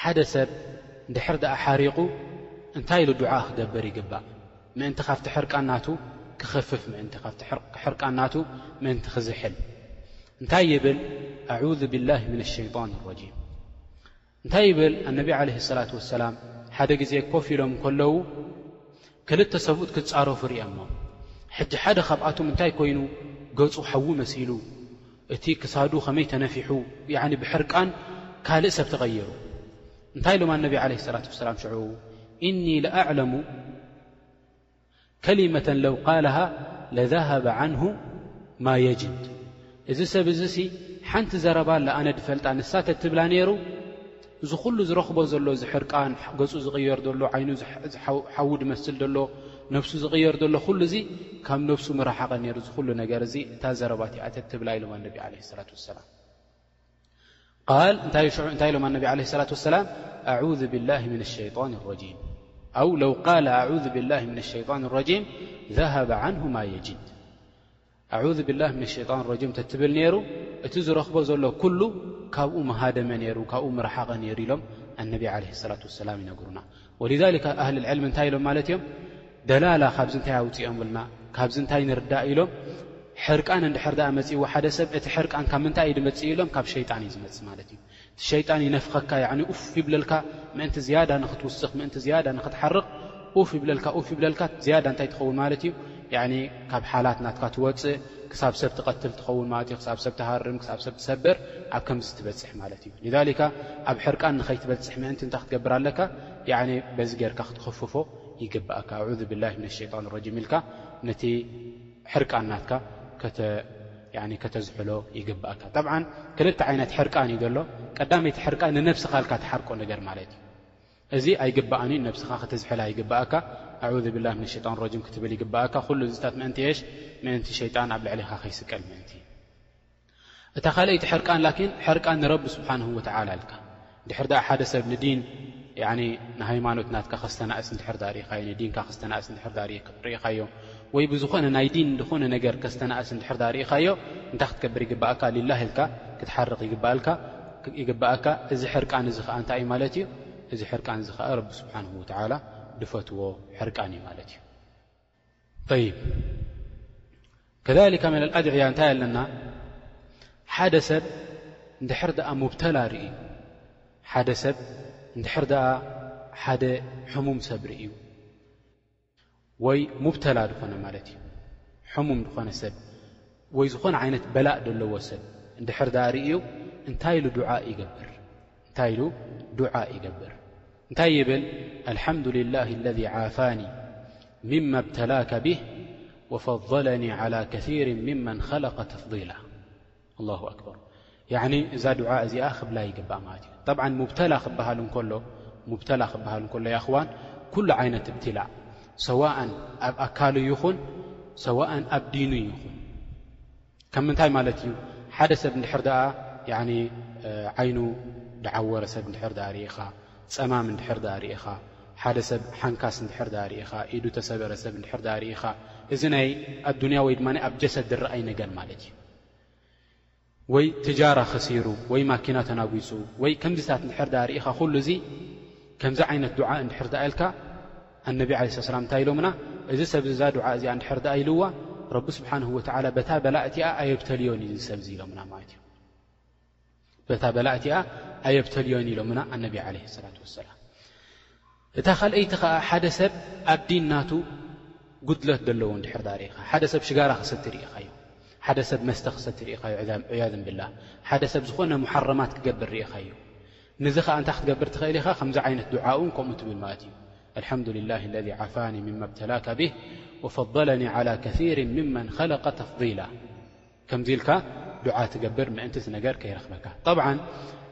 ሓደ ሰብ እንድሕር ደኣ ሓሪቑ እንታይ ኢሉ ዱዓ ክገብር ይግባእ? ምእንቲ ካብቲ ሕርቃን ናቱ ክኽፍፍ ምእንቲ ካብቲ ሕርቃን ናቱ ምእንቲ ክዝሕል እንታይ ይብል ኣዑዙ ቢላሂ ሚነ ሸይጣን ረጂም እንታይ ይብል ኣነቢ ዓለይሂ ሰላቱ ወሰላም ሓደ ግዜ ኮፍ ኢሎም ከለዉ ክልተ ሰብኡት ክጻረፉ ርእየ'ሞ፣ ሕጂ ሓደ ካብኣቶም እንታይ ኰይኑ ገጹ ሓዊ መሲሉ፣ እቲ ክሳዱ ከመይ ተነፊሑ፣ ያዕኒ ብሕርቃን ካልእ ሰብ ተቐይሩ። እንታይ ኢሎም ኣንነቢ ዓለይሂ ሰላቱ ወሰላም ሽዑ፣ ኢኒ ለኣዕለሙ ከሊመተን ለው ቃለሃ ለዘሀበ ዓንሁ ማ የጅድ፣ እዚ ሰብ እዚሲ ሓንቲ ዘረባ ኣላ ኣነ ዝፈልጣ ንሳ ተትብላ ነይሩ፣ እዚ ኩሉ ዝረኽቦ ዘሎ እዚ ሕርቃን፣ ገጹ ዝቕየር ዘሎ፣ ዓይኑ ሓዊ ዝመስል ዘሎ፣ ነብሱ ዝቕየር ዘሎ፣ ኩሉ እዚ ካብ ነብሱ ምራሓቐ ነይሩ እዚ ኩሉ ነገር እዚ እታ ዘረባ እቲኣ ተትብላ ኢሎም ኣነቢ ዓለይሂ ሰላት ወሰላም ቃል እንታይ ሽዑ እንታይ ኢሎም ኣነቢ ዓለይሂ ሰላት ወሰላም ኣዑዙ ቢላሂ ሚነ ሸይጣን ረጂም ኣው ለው ቃለ ኣዑዙ ቢላሂ ሚነ ሸይጣን ረጂም ዘሀበ ዓንሁ ማ የጂድ ኣዑዙ ቢላህ ሚነ ሸይጣን ረጂም ተትብል ነይሩ እቲ ዝረኽቦ ዘሎ ኩሉ ካብኡ ምሃደመ ነይሩ ካብኡ ምረሓቐ ነይሩ ኢሎም ኣነቢ ዓለይሂ ሰላቱ ወሰላም ይነግሩና ወሊዛሊካ ኣህሊ ልዕልሚ እንታይ ኢሎም ማለት እዮም ደላላ ካብዚ እንታይ ኣውፅኦምልና ካብዚ እንታይ ንርዳእ ኢሎም ሕርቃን እንድሕር ድኣ መፂእዎ ሓደ ሰብ እቲ ሕርቃን ካብ ምንታይ እዩ ድመፅእ ኢሎም ካብ ሸይጣን እዩ ዝመፅእ ማለት እዩ እቲ ሸይጣን ይነፍኸካ ያዕኒ ኡፍ ይብለልካ ምእንቲ ዝያዳ ንኽትውስኽ ምእንቲ ዝያዳ ንኽትሓርቕ ኡፍ ይብለልካ ኡፍ ይብለልካ ዝያዳ እንታይ ትኸውን ማለት እዩ ያዕኒ ካብ ሓላት ናትካ ትወጽእ ክሳብ ሰብ ትቐትል ትኸውን ማለት እዩ ክሳብ ሰብ ትሃርም ክሳብ ሰብ ትሰብር ኣብ ከምዚ ትበጽሕ ማለት እዩ ሊዛሊካ ኣብ ሕርቃን ንኸይትበጽሕ ምእንቲ እንታይ ክትገብር ኣለካ ያዕኒ በዚ ጌርካ ክትኽፍፎ ይግብኣካ ኣዑዙ ብላሂ ምነ ሸይጣን ረጂም ኢልካ ነቲ ሕርቃን ናትካ ከተዝሕሎ ይግብኣካ። ጠብዓን ክልተ ዓይነት ሕርቃን እዩ ዘሎ፣ ቀዳመይ እቲ ሕርቃን ንነብስኻ ኢልካ ትሓርቆ ነገር ማለት እዩ። እዚ ኣይግብኣንዩ ነብስኻ ክትዝሕላ ይግብኣካ፣ ኣዑዙ ቢላህ ሚነ ሸይጣን ረጂም ክትብል ይግብኣካ፣ ኩሉ እዚታት ምእንቲ እሽ ምእንቲ ሸይጣን ኣብ ልዕሌኻ ከይስቀል ምእንቲ። እታ ካልኣይቲ ሕርቃን ላኪን ሕርቃን ንረቢ ስብሓንሁ ወተዓላ ኢልካ ድሕር ድኣ ሓደ ሰብ ንዲን ያኒ ንሃይማኖት ናትካ ከስተናእስ እንድሕር ድኣ ርኢኻዮ ንዲንካ ከስተናእስ እንድሕር ድኣ ርኢኻዮ ወይ ብዝኾነ ናይ ዲን ዝኾነ ነገር ከስተናእስ እንድሕር ድኣ ርኢኻዮ እንታይ ክትገብር ይግብኣካ ሊላህ ኢልካ ክትሓርቕ ይግብኣልካ ይግብኣካ እዚ ሕርቃን እዚ ኸዓ እንታይ እዩ ማለት እዩ እዚ ሕርቃን እዚ ኸዓ ረቢ ስብሓንሁ ወተዓላ ድፈትዎ ሕርቃን እዩ ማለት እዩ ጠይብ ከሊካ መን ኣድዕያ እንታይ ኣለና ሓደ ሰብ እንድሕር ደኣ ሙብተላ ርእዩ ሓደ ሰብ እንድሕር ደኣ ሓደ ሕሙም ሰብ ርእዩ ወይ ሙብተላ ዝኾነ ማለት እዩ ሕሙም ዝኾነ ሰብ ወይ ዝኾነ ዓይነት በላእ ደለዎ ሰብ እንድሕር ደኣ ርእዩ እንታይ ኢሉ ዱዓ ይገብር እንታይ ኢሉ ዱዓ ይገብር እንታይ ይብል ኣልሓምዱልላህ ኣለዚ ዓፋኒ ምማ ብተላከ ብህ ወፈضለኒ ዓላ ከር ምመን ኸለቀ ተፍضላ ኣላሁ ኣክበር ያኒ እዛ ድዓ እዚኣ ክብላ ይግባእ ማለት እዩ ጠብዓ ሙብተላ ክበሃል እንከሎ ሙብተላ ክበሃል እንከሎ ይኣኽዋን ኩሉ ዓይነት እብትላእ ሰዋእን ኣብ ኣካሉ ይኹን ሰዋእን ኣብ ዲኑ ይኹን ከም ምንታይ ማለት እዩ ሓደ ሰብ እንድሕር ደኣ ያዕኒ ዓይኑ ደዓወረ ሰብ እንድሕር ደኣ ርኢኻ ጸማም እንድሕር ደኣ ርኢኻ ሓደ ሰብ ሓንካስ እንድሕር ደኣ ርኢኻ ኢዱ ተሰበረ ሰብ እንድሕር ደኣ ርኢኻ እዚ ናይ ኣዱንያ ወይ ድማ ኣብ ጀሰድ ድረኣይ ነገር ማለት እዩ ወይ ትጃራ ኸሲሩ ወይ ማኪና ተናጒጹ ወይ ከምዚታት እንድሕር ደኣ ርኢኻ ዅሉ እዚ ከምዚ ዓይነት ዱዓ እንድሕር ደኣ ኢልካ ኣነቢ ዓለይሂ ሰላም እንታይ ኢሎምና እዚ ሰብ እዚ እዛ ዱዓ እዚኣ እንድሕር ደኣ ኢልዋ ረቢ ስብሓነሁ ወተዓላ በታ በላእ እቲኣ ኣየብተልዮን እዩ እዚ ሰብ እዚ ኢሎምና ማለት እዩ በታ በላእ እቲኣ ኣየብተልዮን ኢሎምና ኣነቢ ዓለይሂ ሰላት ወሰላም እታ ኻልኣይቲ ኸዓ ሓደ ሰብ ኣብ ዲን ናቱ ጉድለት ዘለዎ እንድሕር ዳ ርኢኻ ሓደ ሰብ ሽጋራ ክሰቲ ርኢኻዮ ሓደ ሰብ መስተ ክሰቲ ርኢኻዮ ዕያዝን ብላ ሓደ ሰብ ዝኾነ መሓረማት ክገብር ርኢኻዮ ነዚ ከኣ እንታይ ክትገብር ትኽእል ኢኻ ከምዚ ዓይነት ዱዓ'ውን ከምኡ ትብል ማለት እዩ ኣልሓምዱሊላሂ ለዚ ዓፋኒ ምማ እብተላካ ብህ ወፈደለኒ ዓላ ከሲሪን ምመን ኸለቀ ተፍዲላ ከምዚ ኢልካ ዱዓ ትገብር ምእንቲ እዚ ነገር ከይረኽበካ ጠብዓን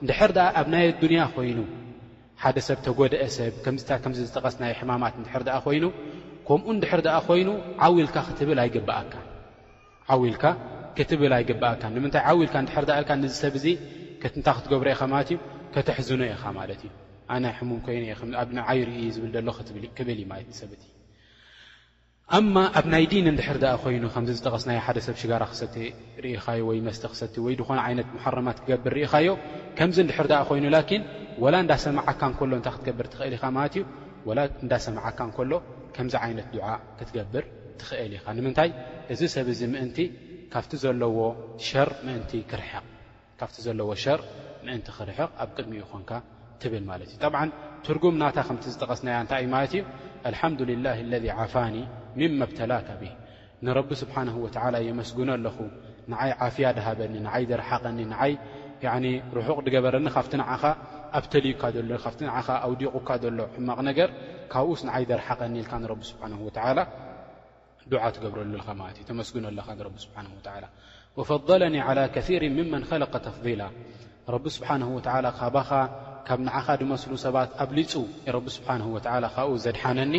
እንድሕር ደኣ ኣብ ናይ ኣዱንያ ኮይኑ ሓደ ሰብ ተጎድአ ሰብ ከምዚታ ከምዚ ዝጠቐስናዮ ሕማማት እንድሕር ደኣ ኮይኑ ከምኡ እንድሕር ደኣ ኮይኑ ዓው ኢልካ ክትብል ኣይግብኣካ ዓው ኢልካ ክትብል ኣይግብኣካን። ንምንታይ ዓው ኢልካ እንድሕር ደኣ ኢልካ ነዚ ሰብ እዚ እንታይ ክትገብሮ ኢኻ ማለት እዩ፣ ከተሕዝኖ ኢኻ ማለት እዩ። ኣነ ሕሙም ኮይነ እየ ከም ኣብ ንዓይ ርእዩ እዩ ዝብል ዘሎ ክትብል ክብል እዩ ማለት እቲ ሰብ እቲ። ኣማ ኣብ ናይ ዲን እንድሕር ደኣ ኮይኑ ከምዚ ዝጠቐስናዮ ሓደ ሰብ ሽጋራ ክሰቲ ርኢኻዮ ወይ መስተ ክሰቲ ወይ ዝኾነ ዓይነት ሙሓረማት ክገብር ርኢኻዮ ከምዚ እንድሕር ደኣ ኮይኑ ላኪን ወላ እንዳሰመዓካ እንከሎ እንታይ ክትገብር ትኽእል ኢኻ ማለት እዩ ወላ እንዳሰመዓካ እንከሎ ከምዚ ዓይነት ዱዓ ክትገብር ትኽእል ኢኻ ንምንታይ እዚ ሰብ እዚ ምእንቲ ካብቲ ዘለዎ ሸር ምእንቲ ክርሕቕ ካብቲ ዘለዎ ሸር ምእንቲ ክርሕቕ ኣብ ቅድሚኡ ኾንካ ትብል ማለት እዩ ጠብዓን ትርጉም ናታ ከምቲ ዝጠቐስናያ እንታይ እዩ ማለት እዩ ኣልሓምዱልላህ ለذ ዓፋኒ ምመ ብተላካ ብህ ንረቢ ስብሓንሁ ወትዓላ የመስግኖ ኣለኹ ንዓይ ዓፍያ ድሃበኒ ንዓይ ደርሓቐኒ ንዓይ ያዕኒ ርሑቕ ድገበረኒ ካብቲ ንዓኻ ኣብተልዩካ ዘሎ ካብቲ ንዓኻ ኣውዲቑካ ዘሎ ሕማቕ ነገር ካብኡስ ንዓይ ደርሓቐኒ ኢልካ ንረቢ ስብሓንሁ ወተዓላ ዱዓ ትገብረሉ ኣለኻ ማለት እዩ ተመስግኖ ኣለኻ ንረቢ ስብሓን ወተዓላ ወፈضለኒ ዓላى ከثር ምመን ኸለቀ ተፍضላ ረቢ ስብሓንሁ ወተዓላ ካባኻ ካብ ንዓኻ ድመስሉ ሰባት ኣብሊፁ ረቢ ስብሓንሁ ወተዓላ ካብኡ ዘድሓነኒ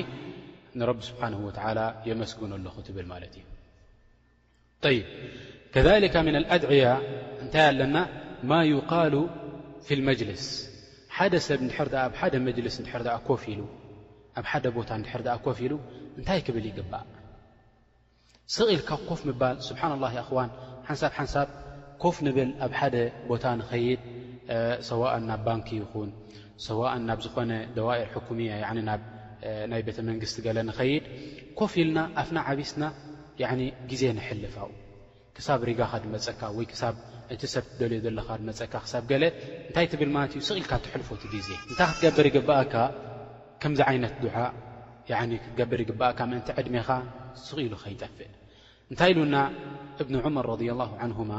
ንረቢ ስብሓንሁ ወተዓላ የመስግኖ ኣለኹ ትብል ማለት እዩ ጠይብ ከሊካ ምና ኣድዕያ እንታይ ኣለና ማ ይቃሉ ፊ ልመጅልስ ሓደ ሰብ ድር ኣብ ሓደ መጅልስ ድ ኮፍ ኢሉ ኣብ ሓደ ቦታ ድር ኮፍ ኢሉ እንታይ ክብል ይግባእ ስቕ ኢልካ ኮፍ ምባል ስብሓና ላ ይኣኽዋን ሓንሳብ ሓንሳብ ኮፍ ንብል ኣብ ሓደ ቦታ ንኸይድ ሰዋእ ናብ ባንኪ ይኹን ሰዋእ ናብ ዝኾነ ደዋኢር ሕኩምያ ናብ ናይ ቤተ መንግስቲ ገለ ንኸይድ ኮፍ ኢልና ኣፍና ዓቢስና ያኒ ግዜ ነሕልፍ ኣብኡ ክሳብ ሪጋ ካድመጸካ ወይ ክሳብ እቲ ሰብ ትደልዮ ዘለካ ካድመጸካ ክሳብ ገለ እንታይ ትብል ማለት እዩ ስቅ ኢልካ ተሕልፎ እቲ ግዜ። እንታይ ክትገብር ይግበኣካ ከምዚ ዓይነት ዱዓ ያኒ ክትገብር ይግበኣካ ምእንቲ ዕድሜካ ስቅ ኢሉ ከይጠፍእ እንታይ ኢሉና እብኑ ዑመር ረዲየላሁ ዓንሁማ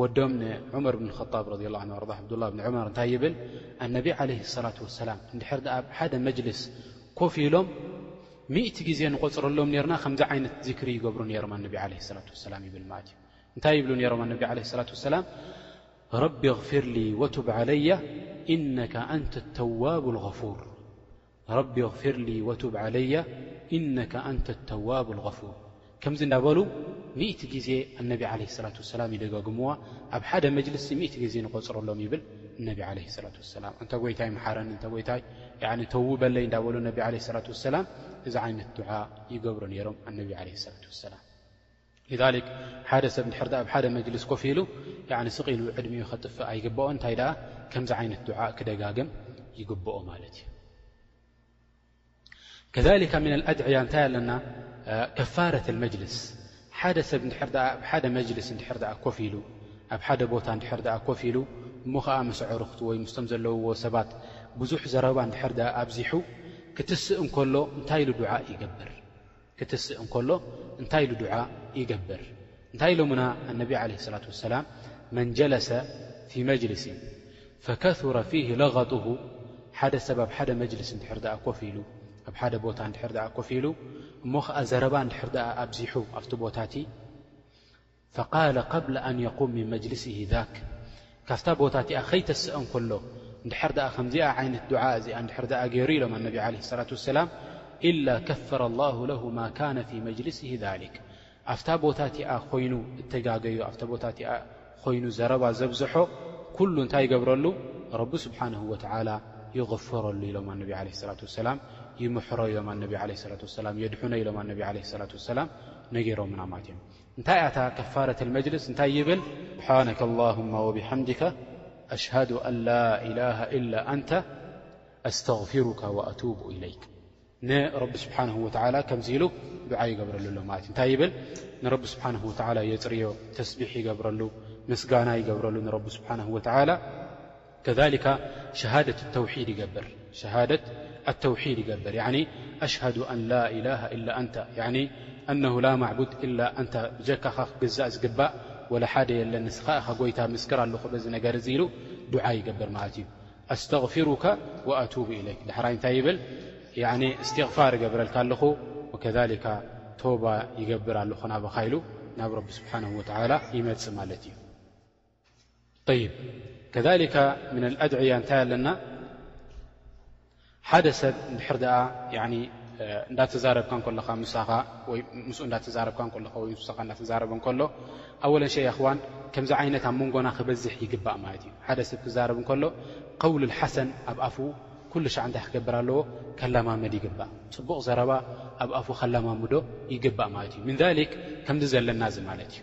ወዶም ንዑመር ብን ኸጣብ ረድየ ላሁ ዓንሁ ኣርዳህ ዓብዱላህ ብን ዑመር እንታይ ይብል ኣነቢ ዓለይሂ ሰላቱ ወሰላም እንድሕር ደኣ ኣብ ሓደ መጅልስ ኮፍ ኢሎም ሚእቲ ግዜ ንቖፅረሎም ነይርና ከምዚ ዓይነት ዚክሪ ይገብሩ ነይሮም ኣነቢ ዓለይሂ ሰላቱ ወሰላም ይብል ማለት እዩ እንታይ ይብሉ ነይሮም ኣነቢ ዓለይሂ ሰላቱ ወሰላም ረቢ ኣግፊርሊ ወቱብ ዓለያ ኢነከ ኣንተ ተዋብ ልገፉር ረቢ እግፊርሊ ወቱብ ዓለያ ኢነከ ኣንተ ተዋብ ልገፉር ከምዚ እንዳበሉ ሚእቲ ግዜ ኣነቢ ዓለይሂ ሰላቱ ወሰላም ይደጋግምዋ ኣብ ሓደ መጅልሲ ሚእቲ ግዜ ንቆፅረሎም ይብል እነቢ ዓለይሂ ሰላቱ ወሰላም ኣንታ ጎይታይ መሓረኒ እንተ ጎይታይ ያኒ ተውበለይ እንዳበሉ እነቢ ዓለይሂ ሰላቱ ወሰላም እዚ ዓይነት ዱዓ ይገብሩ ነይሮም ኣነቢ ዓለይሂ ሰላቱ ወሰላም لذلك ሓደ ሰብ እንድሕር ኣብ ሓደ መጅልስ ኮፍ ኢሉ ስቕ ኢሉ ዕድሚኡ ከጥፍእ ኣይግበኦን እንታይ ደኣ ከምዚ ዓይነት ዱዓእ ክደጋግም ይግበኦ ማለት እዩ ከሊካ ምና ኣድዕያ እንታይ ኣለና ከፋረት መጅልስ ሓደ ሰብ ድር ኣብ ሓደ መጅልስ ድር ኮፍ ኢሉ ኣብ ሓደ ቦታ ድር ኮፍ ኢሉ እሞ ከዓ መሰዐሩክቲ ወይ ምስቶም ዘለውዎ ሰባት ብዙሕ ዘረባ ድር ኣብዚሑ ክትስእ እንከሎ እንታይ ኢሉ ዱዓ ይገብር ክትስእ እንከሎ እንታይ ኢሉ ዱዓ ይገብር እንታይ ኢሎሙና ኣነቢ ዓለይሂ ሰላቱ ወሰላም መን ጀለሰ ፊ መጅሊሲን ፈከሱረ ፊህ ለገጡሁ ሓደ ሰብ ኣብ ሓደ መጅሊስ እንድሕር ደኣ ኮፍ ኢሉ ኣብ ሓደ ቦታ እንድሕር ደኣ ኮፍ ኢሉ እሞ ኸኣ ዘረባ እንድሕር ደኣ ኣብዚሑ ኣብቲ ቦታቲ ፈቃለ ቀብለ ኣን የቁም ምን መጅልስህ ዛክ ካብታ ቦታ እቲኣ ከይተሰእ እንከሎ እንድሕር ደኣ ከምዚኣ ዓይነት ዱዓእ እዚኣ እንድሕር ደኣ ገይሩ ኢሎም ኣነቢ ዓለይሂ ሰላቱ ወሰላም ኢላ ከፈረ ኣላሁ ለሁ ማ ካነ ፊ መጅልስህ ዛሊክ ኣብታ ቦታ እቲኣ ኮይኑ እተጋገዩ ኣብታ ቦታ እቲኣ ኮይኑ ዘረባ ዘብዝሖ ኩሉ እንታይ ይገብረሉ ረቢ ስብሓንሁ ወተዓላ ይغፍረሉ ኢሎም ኣነቢ ዓለይሂ ሰላቱ ወሰላም ይምሕሮ ኢሎም ኣነቢ ዓለይሂ ሰላቱ ወሰላም የድሕኖ ኢሎም ኣነቢ ዓለይሂ ሰላቱ ወሰላም ነጊሮምና ማለት እዮም እንታይ እያ እታ ከፋረት ልመጅልስ እንታይ ይብል ስብሓነከ ኣላሁማ ወብሓምድካ ኣሽሃዱ ኣን ላኢላሃ ኢላ ኣንተ ኣስተግፊሩካ ወኣቱቡ ኢለይክ ንረቢ ስብሓንሁ ወተዓላ ከምዚ ኢሉ ዱዓ ይገብረሉ ኣሎ ማለት እዩ እንታይ ይብል ንረቢ ስብሓንሁ ወተዓላ የፅርዮ ተስቢሕ ይገብረሉ ምስጋና ይገብረሉ ንረቢ ስብሓንሁ ወተዓላ ከዛሊካ ሸሃደት ተውሒድ ይገብር ሸሃደት ኣተውሒድ ይገብር ያዕኒ ኣሽሀዱ ኣን ላኢላሀ ኢላ ኣንተ ያዕኒ ኣነሁ ላማዕቡድ ኢላ ኣንተ ብጀካኻ ክግዛእ ዝግባእ ወላ ሓደ የለን ንስኻ ኢኻ ጎይታ ምስክር ኣለኹ በዚ ነገር እዚ ኢሉ ዱዓ ይገብር ማለት እዩ ኣስተግፊሩከ ወኣቱቡ ኢለይክ ዳሕራይ እንታይ ይብል ያዕኒ እስትግፋር እገብረልካ ኣለኹ ወከዛሊካ ቶባ ይገብር ኣለኹ ናባኻ ኢሉ ናብ ረቢ ስብሓነሁ ወተዓላ ይመጽእ ማለት እዩ ከሊካ ምና ኣድዕያ እንታይ ኣለና ሓደ ሰብ እንድሕር ድኣ እንዳተዛረብካ ከለኻ ምሳኻ ወይ ምስ እዳተዛረብካ ከለኻ ወይ ምሳኻ እዳተዛረበ ከሎ ኣወለን ሸይ ኣኽዋን ከምዚ ዓይነት ኣብ መንጎና ክበዝሕ ይግባእ ማለት እዩ ሓደ ሰብ ክዛረብ ከሎ ቀውል ሓሰን ኣብ ኣፉ ኩሉ ሻዕ እንታይ ክገብር ኣለዎ ከላማመድ ይግባእ ፅቡቕ ዘረባ ኣብ ኣፉ ከላማምዶ ይግባእ ማለት እዩ ምን ከምዚ ዘለና እዚ ማለት እዩ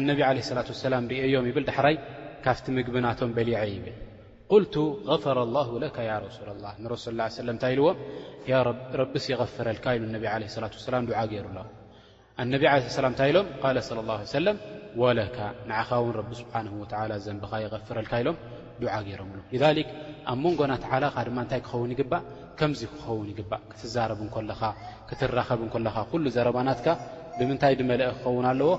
ን ነቢ ዓለይሂ ሰላቱ ወሰላም ርእየዮም ይብል ዳሕራይ ካብቲ ምግቢ ናቶም በሊዐ ይብል ቁልቱ ገፈረ ላሁ ለካ ያ ረሱለላህ ንረሱል ሰለላሁ ዓለይሂ ወሰለም እንታይ ኢልዎም ያ ረብ ረብስ ይገፍረልካ ኢሉ ነቢ ዓለይሂ ሰላቱ ወሰላም ዱዓ ገይሩሎም ኣነቢ ዓለይሂ ሰላም እንታይ ኢሎም ቃለ ሰለላሁ ዓለይሂ ወሰለም ወለካ ንዓኻ እውን ረቢ ስብሓነሁ ወተዓላ ዘንብኻ ይገፍረልካ ኢሎም ዱዓ ገይሮምሉ ሊዛሊክ ኣብ መንጎና ተዓላኻ ድማ እንታይ ክኸውን ይግባእ ከምዚ ክኸውን ይግባእ ክትዛረብ እንኮለኻ ክትራኸብ እንኮለኻ ኩሉ ዘረባ ናትካ ብምንታይ ድመለአ ክኸውን ኣለዎ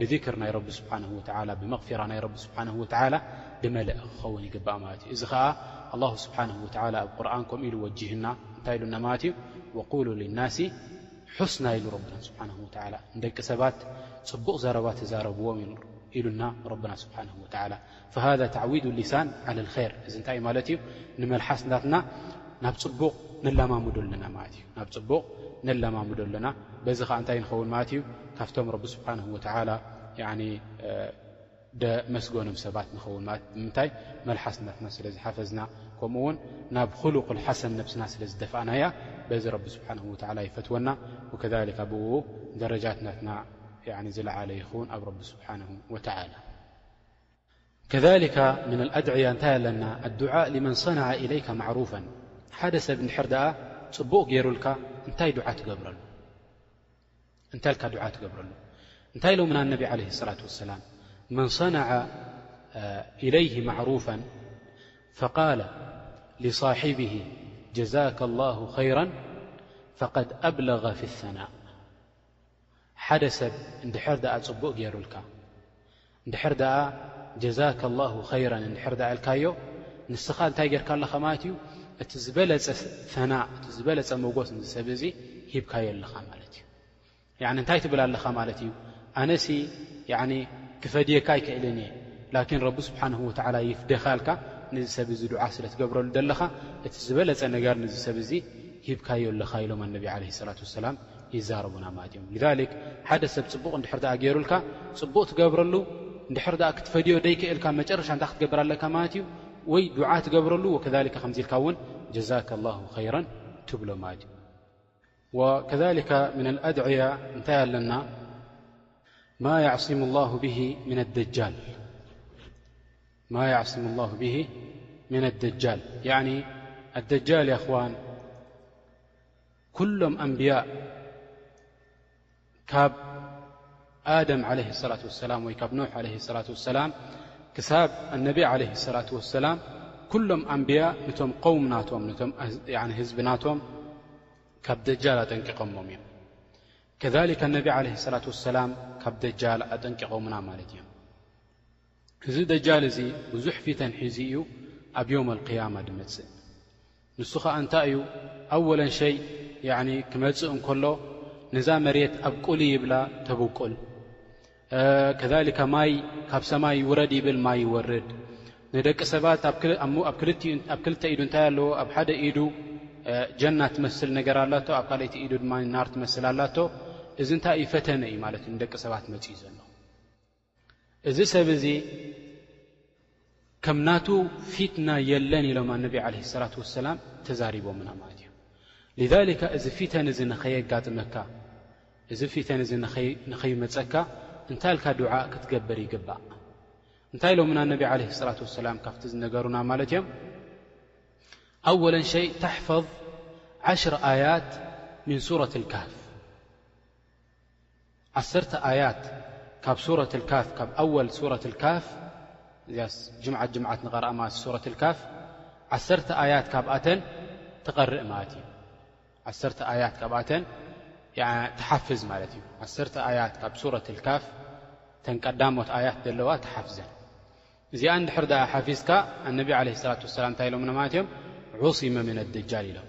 ብذክር ናይ ረቢ ስብሓንሁ ወተዓላ ብመቕፊራ ናይ ረቢ ስብሓንሁ ወተዓላ ድመለአ ክኸውን ይግባእ ማለት እዩ እዚ ኸዓ ኣላሁ ስብሓንሁ ወተዓላ ኣብ ቁርን ከምኡ ኢሉ ወጅህና እንታይ ኢሉና ማለት እዩ ወቁሉ ልናሲ ሑስና ኢሉ ረብና ስብሓን ወላ ንደቂ ሰባት ፅቡቕ ዘረባ ተዛረብዎም ኢሉና ረብና ስብሓን ወተዓላ ፈሃዛ ተዕዊዱ ሊሳን ዓለል ኼር እዚ እንታይ እዩ ማለት እዩ ንመልሓስ ናትና ናብ ፅቡቕ ነላማምዶ ኣለና ማለት እዩ ናብ ፅቡቕ ነላማምዶ ኣለና በዚ ኸዓ እንታይ ንኸውን ማለት እዩ ካብቶም ረቢ ስብሓንሁ ወተዓላ ደመስገኖም ሰባት ንኸውን ማለት እዩ ብምንታይ መልሓስ ናትና ስለ ዝሓፈዝና ከምኡ ውን ናብ ኹሉቅል ሓሰን ነብስና ስለ ዝደፋእናያ በዚ ረቢ ስብሓን ወተዓላ ይፈትወና ወከሊካ ብኡ ደረጃት ናትና ዝለዓለ ይኹን ኣብ ረቢ ስብሓንሁ ወተዓላ كذلك من الأدعية نت لن الدعاء لمن صنع إليك معروفا حد سب ر د بق رلك ت دع تبرل نتي لمن انب عليه الصلاة والسلام من صنع إليه معروفا فقال لصاحبه جزاك الله خيرا فقد أبلغ في الثناء ሓደ ሰብ እንድሕር ደኣ ጽቡቕ ገይሩልካ እንድሕር ደኣ ጀዛከ ላሁ ኸይረን እንድሕር ደኣ ኢልካዮ ንስኻ እንታይ ጌርካ ኣለኻ ማለት እዩ እቲ ዝበለጸ ፈናእ እቲ ዝበለጸ መጎስ ንዚ ሰብ እዚ ሂብካዮ ኣለኻ ማለት እዩ ያዕኒ እንታይ ትብል ኣለኻ ማለት እዩ ኣነሲ ያዕኒ ክፈድየካ ኣይክእልን እየ ላኪን ረቢ ስብሓንሁ ወትዓላ ይፍደኻ ኣልካ ንዚ ሰብ እዚ ዱዓ ስለ ትገብረሉ ዘለኻ እቲ ዝበለጸ ነገር ንዚ ሰብ እዚ ሂብካዮ ኣለኻ ኢሎም ኣነቢ ዓለ ሰላት ወሰላም ይዛረቡና ማለት እዮም ذሊክ ሓደ ሰብ ፅቡቕ እንድሕር ኣ ገይሩልካ ፅቡቕ ትገብረሉ እንድሕር ኣ ክትፈድዮ ደይክእልካ መጨረሻ እንታይ ክትገብር ኣለካ ማለት እዩ ወይ ዱዓ ትገብረሉ ወከከ ከምዚ ኢልካ እውን ጀዛከ ላሁ ኸይራ ትብሎ ማለት እዩ ወከከ ምና ኣድዕያ እንታይ ኣለና ማ ያዕስሙ ላሁ ብ ምና ኣደጃል ኣደጃል ኣደጃል ን ኩሎም ኣንብያእ ካብ ኣደም ዓለ ሰላት ወሰላም ወይ ካብ ኖሕ ዓለ ሰላት ወሰላም ክሳብ ኣነቢ ዓለ ሰላት ወሰላም ኩሎም ኣንብያ ነቶም ቆውም ናቶም ነቶም ህዝቢ ናቶም ካብ ደጃል ኣጠንቂቖሞም እዮም ከሊክ ኣነቢ ዓለ ሰላት ወሰላም ካብ ደጃል ኣጠንቂቖምና ማለት እዮም እዚ ደጃል እዚ ብዙሕ ፊተን ሒዙ እዩ ኣብ ዮም ኣልቅያማ ድመጽእ ንሱ ኸኣ እንታይ እዩ ኣወለን ሸይ ያዕኒ ክመጽእ እንከሎ ነዛ መሬት ኣብቁሊ ይብላ ተብቁል ከሊካ ማይ ካብ ሰማይ ውረድ ይብል ማይ ይወርድ ንደቂ ሰባት ኣብ ክልተ ኢዱ እንታይ ኣለዎ ኣብ ሓደ ኢዱ ጀና ትመስል ነገር ኣላቶ ኣብ ካልይቲ ኢዱ ድማ ናር ትመስል ኣላቶ እዚ እንታይ እዩ ፈተነ እዩ ማለት እዩ ንደቂ ሰባት መፅኡ ዘሎ እዚ ሰብ እዚ ከም ናቱ ፊትና የለን ኢሎም ኣነቢ ዓለ ሰላት ወሰላም ተዛሪቦምና ማለት እዮም ልሊከ እዚ ፊተን እዚ ንኸየጋጥመካ እዚ ፊተን እዚ ንኸይመፀካ እንታይ ኢልካ ዱዓእ ክትገብር ይግባእ እንታይ ኢሎምና ኣነቢ ዓለ ሰላት ወሰላም ካብቲ ዝነገሩና ማለት እዮም ኣወለን ሸይ ተሕፈዝ ዓሽር ኣያት ምን ሱረት ልካህፍ ዓሰርተ ኣያት ካብ ሱረት ኣልካፍ ካብ ኣወል ሱረት ኣልካፍ እዚኣስ ጅምዓት ጅምዓት ንቐርኣ ማለት ሱረት ኣልካፍ ዓሰርተ ኣያት ካብኣተን ትቐርእ ማለት እዩ ዓሰርተ ኣያት ካብኣተን ትሓፍዝ ማለት እዩ ዓሰርተ ኣያት ካብ ሱረት ኣልካፍ እተን ቀዳሞት ኣያት ዘለዋ ተሓፍዘን እዚኣ ንድሕር ድኣ ሓፊዝካ ኣነቢ ዓለ ስላት ወሰላም እንታይ ኢሎምና ማለት እዮም ዑሲመ ምን ኣደጃል ኢሎም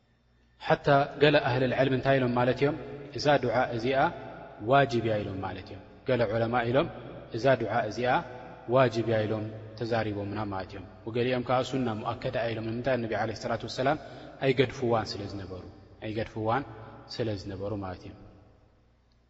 ሓታ ገለ ኣህልልዕልሚ እንታይ ኢሎም ማለት እዮም እዛ ዱዓ እዚኣ ዋጅብ እያ ኢሎም ማለት እዮም ገለ ዑለማ ኢሎም እዛ ዱዓ እዚኣ ዋጅብ እያ ኢሎም ተዛሪቦምና ማለት እዮም ወገሊኦም ከዓ ሱና ሞኣከዳ እያ ኢሎም ንምንታይ ነቢ ዓለ ስላት ወሰላም ኣይገድፍዋን ስለዝነበሩ ኣይገድፍዋን ስለ ዝነበሩ ማለት እዮም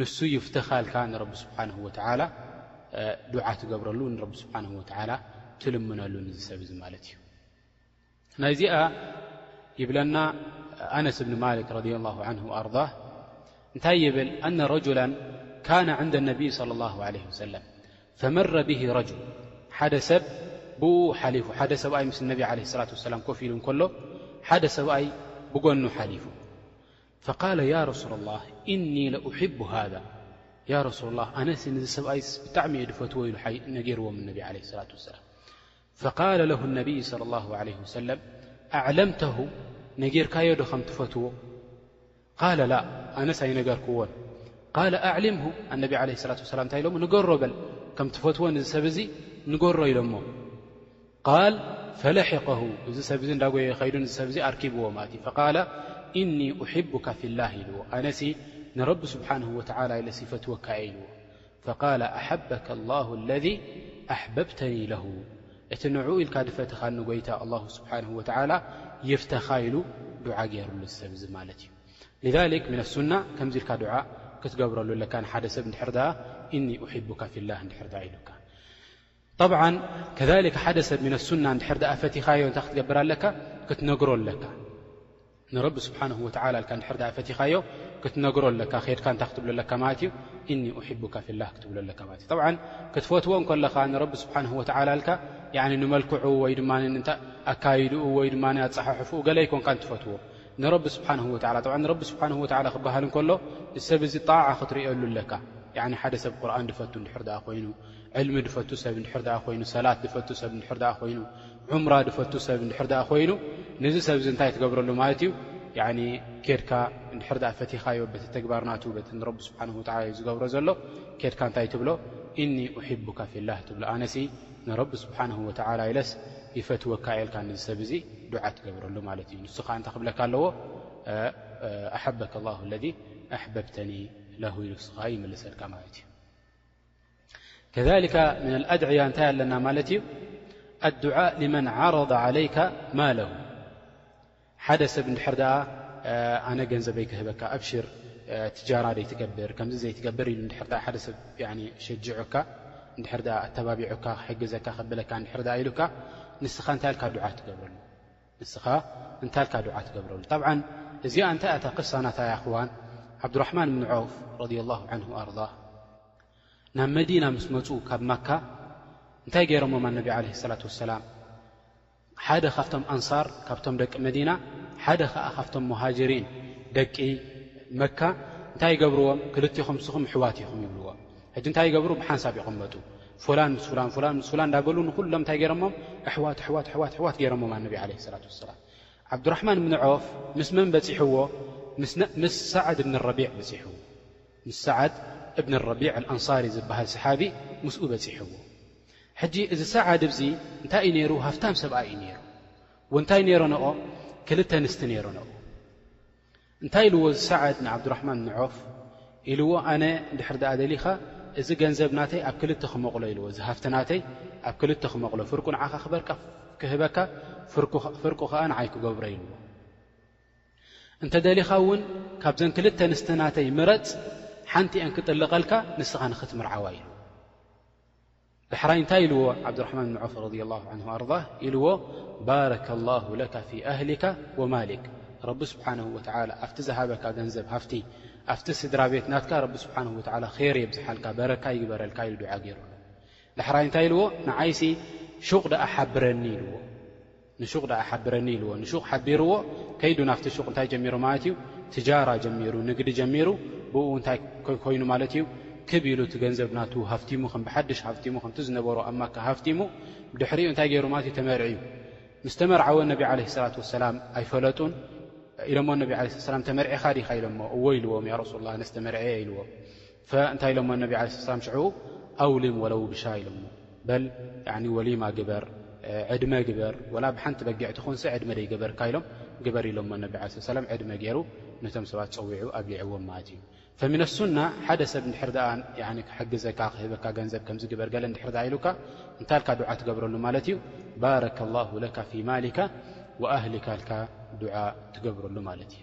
ንሱ ይፍተካልካ ንረቢ ስብሓነሁ ወተዓላ ዱዓ ትገብረሉ ንረቢ ስብሓነሁ ወተዓላ ትልምነሉ ንዚ ሰብ እዚ ማለት እዩ ናይዚኣ ይብለና ኣነስ እብኒ ማሊክ ረድየ ላሁ ዓንሁ ኣርዳህ እንታይ ይብል ኣነ ረጁላ ካነ ዕንደ ነቢዪ صለ ላሁ ዓለይህ ወሰለም ፈመረ ብሂ ረጁል ሓደ ሰብ ብኡ ሓሊፉ ሓደ ሰብኣይ ምስ ነቢ ዓለ ስላት ወሰላም ኮፍ ኢሉ እንከሎ ሓደ ሰብኣይ ብጐኑ ሓሊፉ ፈቃለ ያ ረሱላ ላህ እኒ ለኡሕቡ ሃዛ ያ ረሱላ ላህ ኣነሲ ንዚ ሰብኣይስ ብጣዕሚ እየ ድፈትዎ ኢሉ ነጊርዎም ነቢ ዓለይሂ ሰላት ወሰላም ፈቃለ ለሁ ነቢይ ስለ ላሁ ዓለይሂ ወሰለም ኣዕለምተሁ ነጊርካዮ ዶ ከም ትፈትዎ ቃለ ላ ኣነስ ኣይነገርክዎን ቃለ ኣዕሊምሁ ኣነቢ ዓለይሂ ሰላት ወሰላም እንታይ ኢሎሞ ንገሮ በል ከም ትፈትዎ ንዚ ሰብ እዚ ንገሮ ኢሎሞ ቃል ፈለሒቀሁ እዚ ሰብ እዚ እንዳጎየ ከይዱ ንዚ ሰብ እዚ ኣርኪብዎ ማለት እዩ ፈቃለ እኒ ኡሕቡካ ፊላህ ኢልዎ ኣነሲ ንረቢ ስብሓንሁ ወተዓላ ኢለሲ ይፈትወካ እየ ኢልዎ ፈቃለ ኣሓበካ ኣላሁ ኣለዚ ኣሕበብተኒ ለሁ እቲ ንዕኡ ኢልካ ድፈተኻኒ ጐይታ ኣላሁ ስብሓንሁ ወተዓላ ይፍተኻ ኢሉ ዱዓ ገይሩሉ ዝሰብ እዚ ማለት እዩ ልዛሊክ ምነ ሱና ከምዚ ኢልካ ዱዓ ክትገብረሉ ኣለካ ንሓደ ሰብ እንድሕር ደኣ እኒ ኡሕቡካ ፊላህ እንድሕር ደኣ ኢሉካ ጠብዓን ከዛሊክ ሓደ ሰብ ምን ኣሱና እንድሕር ደኣ ፈቲኻዮ እንታይ ክትገብር ኣለካ ክትነግሮ ኣለካ ንረቢ ስብሓንሁ ወተዓላ ኢልካ እንድሕር ደኣ ፈቲኻዮ ክትነግሮ ኣለካ ኼድካ እንታይ ክትብሎ ኣለካ ማለት እዩ እኒ ኡሕቡካ ፊላህ ክትብሎ ኣለካ ማለት እዩ ጠብዓን ክትፈትዎ እንከለኻ ንረቢ ስብሓንሁ ወተዓላ ኢልካ ያኒ ንመልክዑ ወይ ድማ ንንታ ኣካይድኡ ወይ ድማ ኣፀሓሕፍኡ ገለ ኣይኮንካ እንትፈትዎ ንረቢ ስብሓንሁ ወተዓላ ጠብዓ ንረቢ ስብሓንሁ ወተዓላ ክበሃል እንከሎ ንሰብ እዚ ጣዓ ክትርእየሉ ኣለካ ያኒ ሓደ ሰብ ቁርኣን ድፈቱ እንድሕር ደኣ ኮይኑ ዕልሚ ድፈቱ ሰብ እንድሕር ደኣ ኮይኑ፣ ሰላት ድፈቱ ሰብ እንድሕር ደኣ ኮይኑ፣ ዑምራ ድፈቱ ሰብ እንድሕር ደኣ ኮይኑ፣ ነዚ ሰብ እዚ እንታይ ትገብረሉ ማለት እዩ? ያዕኒ ኬድካ እንድሕር ደኣ ፈቲኻዮ በቲ ተግባር ናቱ በቲ ንረቢ ስብሓነሁ ወተዓላ እዩ ዝገብሮ ዘሎ፣ ኬድካ እንታይ ትብሎ? እኒ ኡሒቡካ ፊላህ ትብሎ። ኣነሲ ንረቢ ስብሓነሁ ወተዓላ ኢለስ ይፈትወካ እየ ኢልካ ነዚ ሰብ እዚ ዱዓ ትገብረሉ ማለት እዩ። ንሱ ኸኣ እንታይ ክብለካ ኣለዎ? ኣሓበከ ላሁ ለዚ ኣሕበብተኒ ለሁ ኢሉ ንሱ ኸኣ ይምልሰልካ ማለት እዩ። ከሊካ ምና ኣድዕያ እንታይ ኣለና ማለት እዩ ኣዱዓእ ልመን ዓረض ዓለይካ ማለሁ ሓደ ሰብ እንድሕር ደኣ ኣነ ገንዘበይ ክህበካ ኣብሽር ትጃራ ደይትገብር ከምዚ ዘይትገብር ኢሉ ድር ሓደ ሰብ ሸጅዑካ እንድሕር ኣተባቢዑካ ክሕግዘካ ከብለካ እንድሕር ኢሉካ ንስኻ እንታይ ልካ ዱዓ ትገብረሉ ንስኻ እንታልካ ዱዓ ትገብረሉ ጣብዓን እዚኣ እንታይ ኣታ ቅሳ ናታ እያ ክዋን ዓብዱራሕማን እብኒ ዖውፍ ረድያ ላሁ ዓንሁ ኣርዳህ ናብ መዲና ምስ መፁ ካብ ማካ እንታይ ገይሮሞም ኣነቢ ዓለህ ሰላት ወሰላም ሓደ ካብቶም ኣንሳር ካብቶም ደቂ መዲና ሓደ ኸዓ ካብቶም ሙሃጅሪን ደቂ መካ እንታይ ይገብርዎም ክልትኹም ንስኹም ኣሕዋት ኢኹም ይብልዎም ሕጂ እንታይ ይገብሩ ብሓንሳብ ይቕመጡ ፉላን ምስ ፉላን ፉላን ምስ ፉላን እንዳበሉ ንኹሎም እንታይ ገይሮሞም ኣሕዋት ኣሕዋት ኣሕዋት ኣሕዋት ገይሮሞም ኣነቢ ዓለይሂ ሰላት ወሰላም ዓብዱራሕማን ብኒ ዖፍ ምስ መን በጺሕዎ ምስ ሳዕድ እብኒ ረቢዕ በጺሕዎ ምስ ሳዓድ እብኒ ረቢዕ ኣልኣንሳሪ ዝበሃል ሰሓቢ ምስኡ በጺሕዎ ሕጂ እዚ ሰዓድ እብዚ እንታይ እዩ ነይሩ ሃፍታም ሰብኣይ እዩ ነይሩ ወንታይ ነይረንኦ ክልተ ንስቲ ነይረንኦ እንታይ ኢልዎ እዚ ሳዕድ ንዓብዱራሕማን ብን ዖፍ ኢልዎ ኣነ እንድሕር ድኣ ደሊኻ እዚ ገንዘብ ናተይ ኣብ ክልተ ክመቕሎ ኢልዎ እዚ ሃፍቲ ናተይ ኣብ ክልተ ክመቕሎ ፍርቁ ንዓኻ ክበርካ ክህበካ ፍርቁ ከኣ ንዓይ ክገብሮ ኢልዎ እንተ ደሊኻ እውን ካብዘን ክልተ ንስቲ ናተይ ምረፅ ሓንቲ እኤን ክጥልቐልካ ንስኻ ንኽትምርዓዋ ኢልዎ ዳሕራይ እንታይ ኢልዎ ዓብዱራሕማን ብን ዐውፍ ረድያ ላሁ ዐንሁ ኣርዳህ ኢልዎ ባረከ ላሁ ለካ ፊ ኣህሊካ ወማሊክ ረቢ ስብሓነሁ ወተዓላ ኣብቲ ዝሃበካ ገንዘብ ሃፍቲ ኣብቲ ስድራ ቤት ናትካ ረቢ ስብሓነሁ ወተዓላ ኼር የብዝሓልካ በረካ ይግበረልካ ኢሉ ዱዓ ገይሩሉ ዳሕራይ እንታይ ኢልዎ ንዓይሲ ሹቕ ደኣ ሓብረኒ ኢልዎ ንሹቕ ደኣ ሓብረኒ ኢልዎ ንሹቕ ሓቢርዎ ከይዱ ናፍቲ ሹቕ እንታይ ጀሚሩ ማለት እዩ ትጃራ ጀሚሩ ንግዲ ጀሚሩ ብኡ እንታይ ኮይኑ ማለት እዩ ክብ ኢሉ እቲ ገንዘብ ናቱ ሃፍቲሙ ከም ብሓድሽ ሃፍቲሙ ከምቲ ዝነበሮ ኣብ ማካ ሃፍቲሙ ድሕሪኡ እንታይ ገይሩ ማለት እዩ ተመርዕዩ ምስ ተመርዓወ ነቢ ዓለይሂ ሰላት ወሰላም ኣይፈለጡን ኢሎሞ ነቢ ዓለይሂ ሰላም ተመርዒኻ ዲኻ ኢሎሞ እዎ ኢልዎም ያ ረሱሉላህ ኣነስ ተመርዕየ ኢልዎም ፈ እንታይ ኢሎሞ ነቢ ዓለይሂ ሰላቱ ወሰላም ሽዑ ኣውሊም ወለው ብሻ ኢሎሞ በል ያኒ ወሊማ ግበር ዕድመ ግበር ወላ ብሓንቲ በጊዕ ትኹንሲ ዕድመ ደይገበርካ ኢሎም ግበር ኢሎሞ ነቢ ዓለይሂ ሰላቱ ወሰላም ዕድመ ገይሩ ነቶም ሰባት ጸዊዑ ኣብሊዕዎም ማለት እዩ ፈሚነ ሱና ሓደ ሰብ እንድሕር ደኣ ያኒ ክሕግዘካ ክህበካ ገንዘብ ከምዚ ግበር ገለ እንድሕር ደኣ ኢሉካ እንታይ ኢልካ ዱዓ ትገብረሉ ማለት እዩ ባረከ ላሁ ለካ ፊ ማሊካ ወኣህሊካ ኢልካ ዱዓ ትገብረሉ ማለት እዩ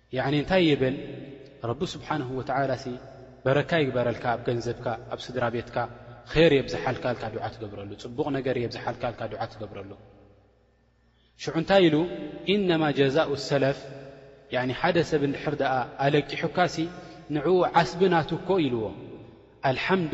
ያዕኒ እንታይ ይብል ረቢ ስብሓንሁ ወተዓላሲ በረካ ይግበረልካ ኣብ ገንዘብካ ኣብ ስድራ ቤትካ ኼር የብዝሓልካ እልካ ዱዓ ትገብረሉ ፅቡቕ ነገር የብዝሓልካ እልካ ዱዓ ትገብረሉ ሽዑ እንታይ ኢሉ ኢነማ ጀዛኡ ሰለፍ ሓደ ሰብ እንድሕር ደኣ ኣለቂሑካሲ ንዕኡ ዓስቢ ናቱ እኮ ኢልዎ ኣልሓምዱ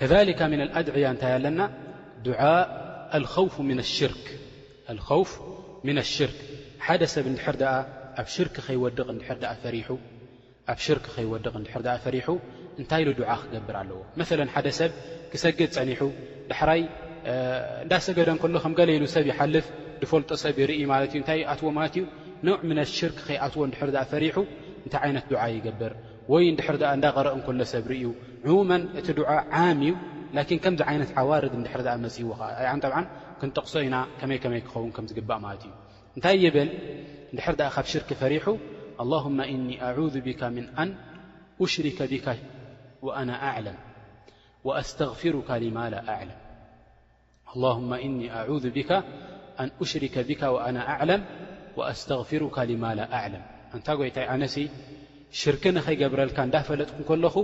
ከዛሊካ ምና ኣድዕያ እንታይ ኣለና ዱዓእ ኣልኸውፍ ምና ሽርክ ኣልኸውፍ ምና ሽርክ ሓደ ሰብ እንድሕር ደኣ ኣብ ሽርክ ከይወድቕ እንድሕር ደኣ ፈሪሑ ኣብ ሽርክ ከይወድቕ እንድሕር ደኣ ፈሪሑ እንታይ ኢሉ ዱዓ ክገብር ኣለዎ መሰለ ሓደ ሰብ ክሰግድ ጸኒሑ ዳሕራይ እንዳሰገደ እንከሎ ከም ገለ ኢሉ ሰብ ይሓልፍ ዝፈልጦ ሰብ ይርኢ ማለት እዩ እንታይ ይኣትዎ ማለት እዩ ነውዕ ምና ሽርክ ከይኣትዎ እንድሕር ደኣ ፈሪሑ እንታይ ዓይነት ዱዓ ይገብር ወይ እንድሕር ድኣ እንዳ ቀረእ እንከሎ ሰብ ርእዩ ዕሙመን እቲ ዱዓ ዓም እዩ ላኪን ከምዚ ዓይነት ዓዋርድ እንድሕር ድኣ መጺእዎ ከኣ ኣይዓም ጠብዓን ክንጠቕሶ ኢና ከመይ ከመይ ክኸውን ከም ዝግባእ ማለት እዩ እንታይ ይብል እንድሕር ድኣ ካብ ሽርክ ፈሪሑ ኣላሁማ ኢኒ ኣዑዙ ቢካ ምን ኣን ኡሽሪከ ቢካ ወኣና ኣዕለም ወኣስተግፊሩካ ሊማ ላ ኣዕለም ኣላሁማ እኒ ኣዑዙ ቢካ ኣን ኡሽሪከ ቢካ ወኣና ኣዕለም ወኣስተግፊሩካ ሊማ ላ ኣዕለም ኣንታ ጐይታይ ኣነሲ ሽርኪ ንኸይገብረልካ እንዳፈለጥኩ እንከለኹ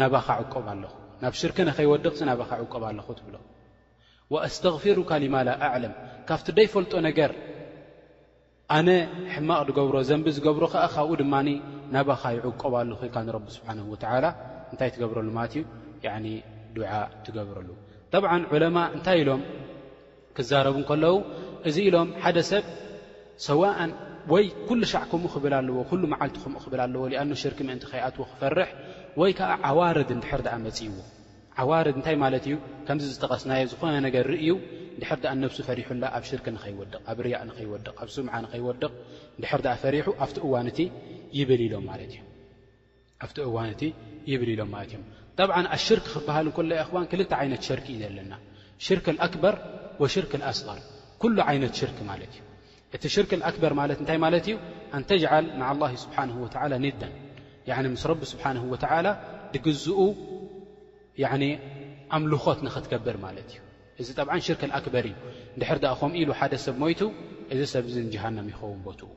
ናባኻ ዕቆብ ኣለኹ ናብ ሽርኪ ንኸይወድቕሲ ናባኻ ዕቆብ ኣለኹ ትብሎ ወኣስተግፊሩካ ሊማ ላ ኣዕለም ካብቲ ደይፈልጦ ነገር ኣነ ሕማቕ ድገብሮ ዘንቢ ዝገብሮ ከኣ ካብኡ ድማ ናባኻ ይዕቆብ ኣሎኹ ኢልካ ንረቢ ስብሓነሁ ወተዓላ እንታይ ትገብረሉ ማለት እዩ ያዕኒ ዱዓ ትገብረሉ። ጠብዓን ዑለማእ እንታይ ኢሎም ክዛረቡ እንከለዉ እዚ ኢሎም ሓደ ሰብ ሰዋእን ወይ ኩሉ ሻዕ ከምኡ ክብል ኣለዎ ኩሉ መዓልቲ ከምኡ ክብል ኣለዎ ሊኣኑ ሽርኪ ምእንቲ ከይኣትዎ ክፈርሕ ወይ ከኣ ዓዋርድ እንድሕር ደኣ መጺእዎ ዓዋርድ እንታይ ማለት እዩ? ከምዚ ዝጠቐስናዮ ዝኾነ ነገር ርእዩ እንድሕር ድኣ ንነብሱ ፈሪሑላ ኣብ ሽርኪ ንኸይወድቕ፣ ኣብ ርያእ ንኸይወድቕ፣ ኣብ ሱምዓ ንኸይወድቕ እንድሕር ድኣ ፈሪሑ ኣብቲ እዋን እቲ ይብል ኢሎም ማለት እዮም። ኣብቲ እዋን እቲ ይብል ኢሎም ማለት እዮም። ጠብዓን ኣሽርክ ክበሃል እንከሎ የእኽዋን ክልተ ዓይነት ሸርኪ እዩ ዘለና ሽርክ ኣልኣክበር ወሽርክ ኣልኣስቐር ኩሉ ዓይነት ሽርክ ማለት እዩ። እቲ ሽርክ ኣልኣክበር ማለት እንታይ ማለት እዩ? ኣን ተጅዓል መዓ ላሂ ስብሓነሁ ወተዓላ ኒደን ያዕኒ ምስ ረቢ ስብሓነሁ ወተዓላ ድግዝኡ ያዕኒ ኣምልኾት ንኽትገብር ማለት እዩ። እዚ ጠብዓን ሽርክ ኣልኣክበር እዩ። እንድሕር ደኣ ከምኡ ኢሉ ሓደ ሰብ ሞይቱ እዚ ሰብ እዚ ንጀሃነም ይኸውን ቦትኡ።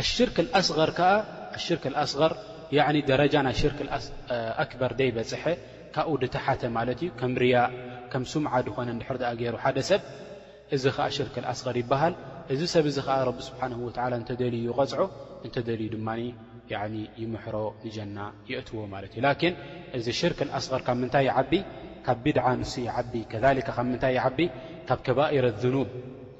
ኣሽርክ ኣልኣስገር ከኣ ኣሽርክ ኣልኣስገር ያኒ ደረጃ ናይ ሽርክ ኣልኣክበር ደይበጽሐ ካብኡ ድተሓተ ማለት እዩ ከም ርያእ ከም ሱምዓ ድኾነ እንድሕር ደኣ ገይሩ ሓደ ሰብ እዚ ከኣ ሽርክ ኣልኣስገር ይበሃል እዚ ሰብ እዚ ከኣ ረቢ ስብሓንሁ ወተዓላ እንተደልዩ ይቐጽዖ እንተደልዩ ድማ ያኒ ይምሕሮ ንጀና የእትዎ ማለት እዩ ላኪን እዚ ሽርክ ኣልኣስገር ካብ ምንታይ ይዓቢ ካብ ቢድዓ ንሱ ይዓቢ ከዛሊከ ካብ ምንታይ ይዓቢ ካብ ከባኢር ኣልዝኑብ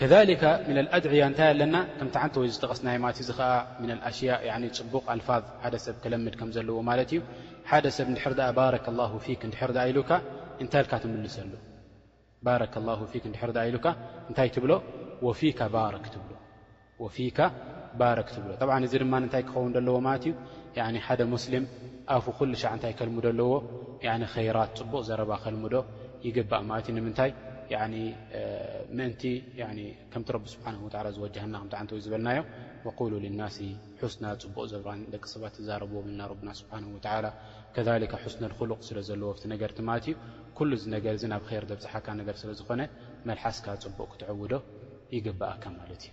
ከዛሊከ ሚን ኣልኣድዕያ እንታይ ኣለና ከምቲ ሓንቲ ወይ ዝጠቐስናዮ ማለት እዩ እዚ ከኣ ሚን ኣልኣሽያእ ያኒ ጽቡቕ ኣልፋዝ ሓደ ሰብ ከለምድ ከም ዘለዎ ማለት እዩ ሓደ ሰብ እንድሕር ደኣ ባረከ ላሁ ፊክ እንድሕር ደኣ ኢሉካ እንታይ ኢልካ ትምልሰሉ ባረከ ላሁ ፊክ እንድሕር ደኣ ኢሉካ እንታይ ትብሎ ወፊካ ባረክ ትብሎ ወፊካ ባረክ ትብሎ ጠብዓ እዚ ድማ እንታይ ክኸውን ደለዎ ማለት እዩ ያኒ ሓደ ሙስሊም ኣፉ ኩሉ ሻዕ እንታይ ከልምዶ ኣለዎ ያኒ ኸይራት ጽቡቕ ዘረባ ከልምዶ ይግባእ ማለት እዩ ንምንታይ ያኒ ምእንቲ ከምቲ ረቢ ስብሓነሁ ወተዓላ ዝወጀሃና ከምቲ ዓንተወይ ዝበልናዮ ወቁሉ ሊናሲ ሑስና ፅቡቕ ዘረባ ንደቂ ሰባት ተዛረብዎም ኢልና ረብና ስብሓነሁ ወተዓላ ከዛሊከ ሑስነል ኹሉቕ ስለ ዘለዎ ኣብቲ ነገር እቲ ማለት እዩ ኩሉ እዚ ነገር እዚ ናብ ኸይር ዘብፅሓካ ነገር ስለ ዝኾነ መልሓስካ ፅቡቕ ክትዕውዶ ይግበኣካ ማለት እዩ።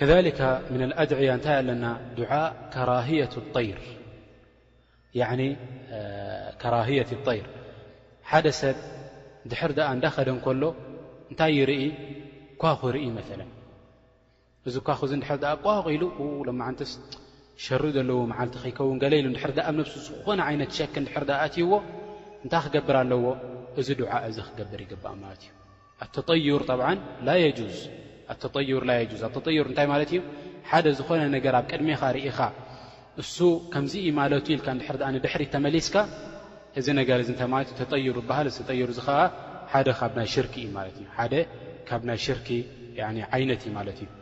ከሊካ ምና ኣድዕያ እንታይ ኣለና ዱዓ ከራህየት ይር ከራህየት ይር ሓደ ሰብ ድሕር ድኣ እንዳኸደ እንከሎ እንታይ ይርኢ ኳኹ ይርኢ መለ እዚ ኳኹ እዚ ድር ደ ቋቕ ኢሉ ሎማዓንትስ ሸሪ ዘለዎ መዓልቲ ከይከውን ገለ ኢሉ ድሕር ድኣ ነብሱ ዝኾነ ዓይነት ሸክ ድሕር ደ ኣትይዎ እንታይ ክገብር ኣለዎ እዚ ዱዓ እዚ ክገብር ይግባእ ማለት እዩ ኣተጠዩር ጠብዓን ላየጁዝ ኣተጠዩር ላየጁዝ ኣተጠዩር እንታይ ማለት እዩ ሓደ ዝኾነ ነገር ኣብ ቅድሜኻ ርኢኻ እሱ ከምዚ እዩ ማለቱ ኢልካ ንድሕር ድኣ ንድሕሪ ተመሊስካ እዚ ነገር እዚ እንታይ ማለት እዩ ተጠዩር ይበሃል እዚ ተጠዩር እዚ ኸዓ ሓደ ካብ ናይ ሽርክ እዩ ማለት እዩ ሓደ ካብ ናይ ሽርክ ዓይነት እዩ ማለት እዩ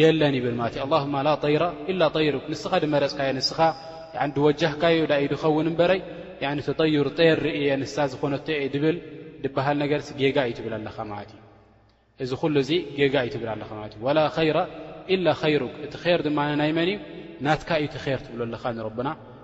የለን ይብል ማለት እዩ ኣላሁማ ላ ጠይራ ኢላ ጠይሩክ ንስኻ ድመረፅካዮ ንስኻ ድወጃህካዮ ዳእዩ ድኸውን እምበረይ ተጠዩር ጠየር ርእየ ንሳ ዝኾነቶ እየ ድብል ድበሃል ነገርሲ ጌጋ እዩ ትብል ኣለኻ ማለት እዩ እዚ ኩሉ እዚ ጌጋ እዩ ትብል ኣለኻ ማለት እዩ ወላ ኸይራ ኢላ ኸይሩክ እቲ ኼር ድማ ናይ መን እዩ ናትካ እዩ እቲ ኼር ትብሎ ኣለኻ ንረብና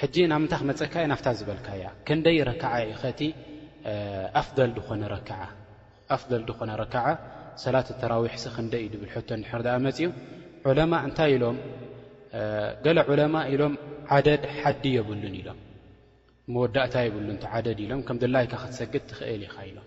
ሕጂ ናብ ምንታይ ክመጸካ እየ ናብታ ዝበልካያ ክንደይ ረካዓ እዩኸ እቲ ኣፍደል ድኾነ ረካዓ ኣፍደል ድኾነ ረካዓ ሰላት ተራዊሕሲ ክንደይ እዩ ድብል ሕቶ እንድሕር ደኣ መጺኡ ዑለማእ እንታይ ኢሎም ገለ ዑለማእ ኢሎም ዓደድ ሓዲ የብሉን ኢሎም መወዳእታ የብሉን እቲ ዓደድ ኢሎም ከም ድላይካ ክትሰግድ ትኽእል ኢኻ ኢሎም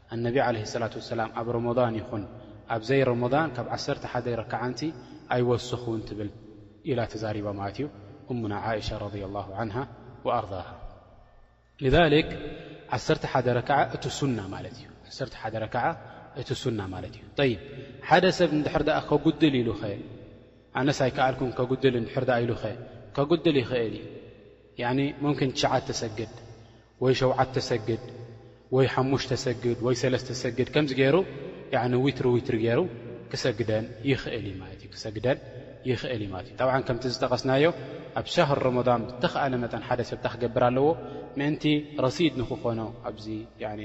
ኣነቢ ዓለይሂ ሰላቱ ወሰላም ኣብ ሮሞዳን ይኹን ኣብ ዘይሮሞዳን ካብ ዓሰርተ ሓደ ረከዓንቲ ኣይወስኹን ትብል ኢላ ተዛሪባ ማለት እዩ እሙና ዓኢሻ ረዲየላሁ ዓንሃ ወኣርዳሃ። ሊዛሊክ ዓሰርተ ሓደ ረከዓ እቲ ሱና ማለት እዩ። ዓሰርተ ሓደ ረከዓ እቲ ሱና ማለት እዩ። ጠይብ ሓደ ሰብ እንድሕር ደኣ ከጉድል ኢሉኸ ኣነስ ኣይከኣልኩን ከጉድል እንድሕር ደኣ ኢሉኸ ከጉድል ይኽእል እዩ። ያኒ ሙምኪን ትሽዓተ ሰግድ ወይ ሸውዓተ ሰግድ ወይ ሓሙሽተ ሰግድ ወይ ሰለስተ ሰግድ ከምዚ ገይሩ ያኒ ዊትሪ ዊትሪ ገይሩ ክሰግደን ይኽእል እዩ ማለት እዩ ክሰግደን ይኽእል እዩ ማለት እዩ ጠብዓን ከምቲ ዝጠቐስናዮ ኣብ ሻህር ሮሞዳን ብተኽኣለ መጠን ሓደ ሰብ እንታይ ክገብር ኣለዎ ምእንቲ ረሲድ ንክኾኖ ኣብዚ ያኒ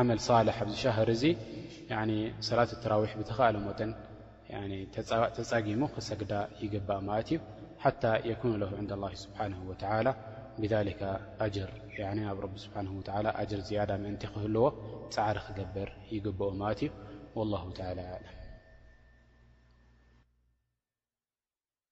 ዓመል ሳልሕ ኣብዚ ሻህር እዚ ያኒ ሰላት ተራዊሕ ብተኽኣለ መጠን ያኒ ተጻጊሙ ክሰግዳ ይግባእ ማለት እዩ ሓታ የኩኑ ለሁ ዕንደ ላሂ ስብሓነሁ ወተዓላ ብዛሊካ ኣጅር ያኒ ናብ ረቢ ስብሓነሁ ወተዓላ ኣጅር ዝያዳ ምእንቲ ክህልዎ ጻዕሪ ክገብር ይግበኦ ማለት እዩ ወላሁ ተዓላ ኣዕለም።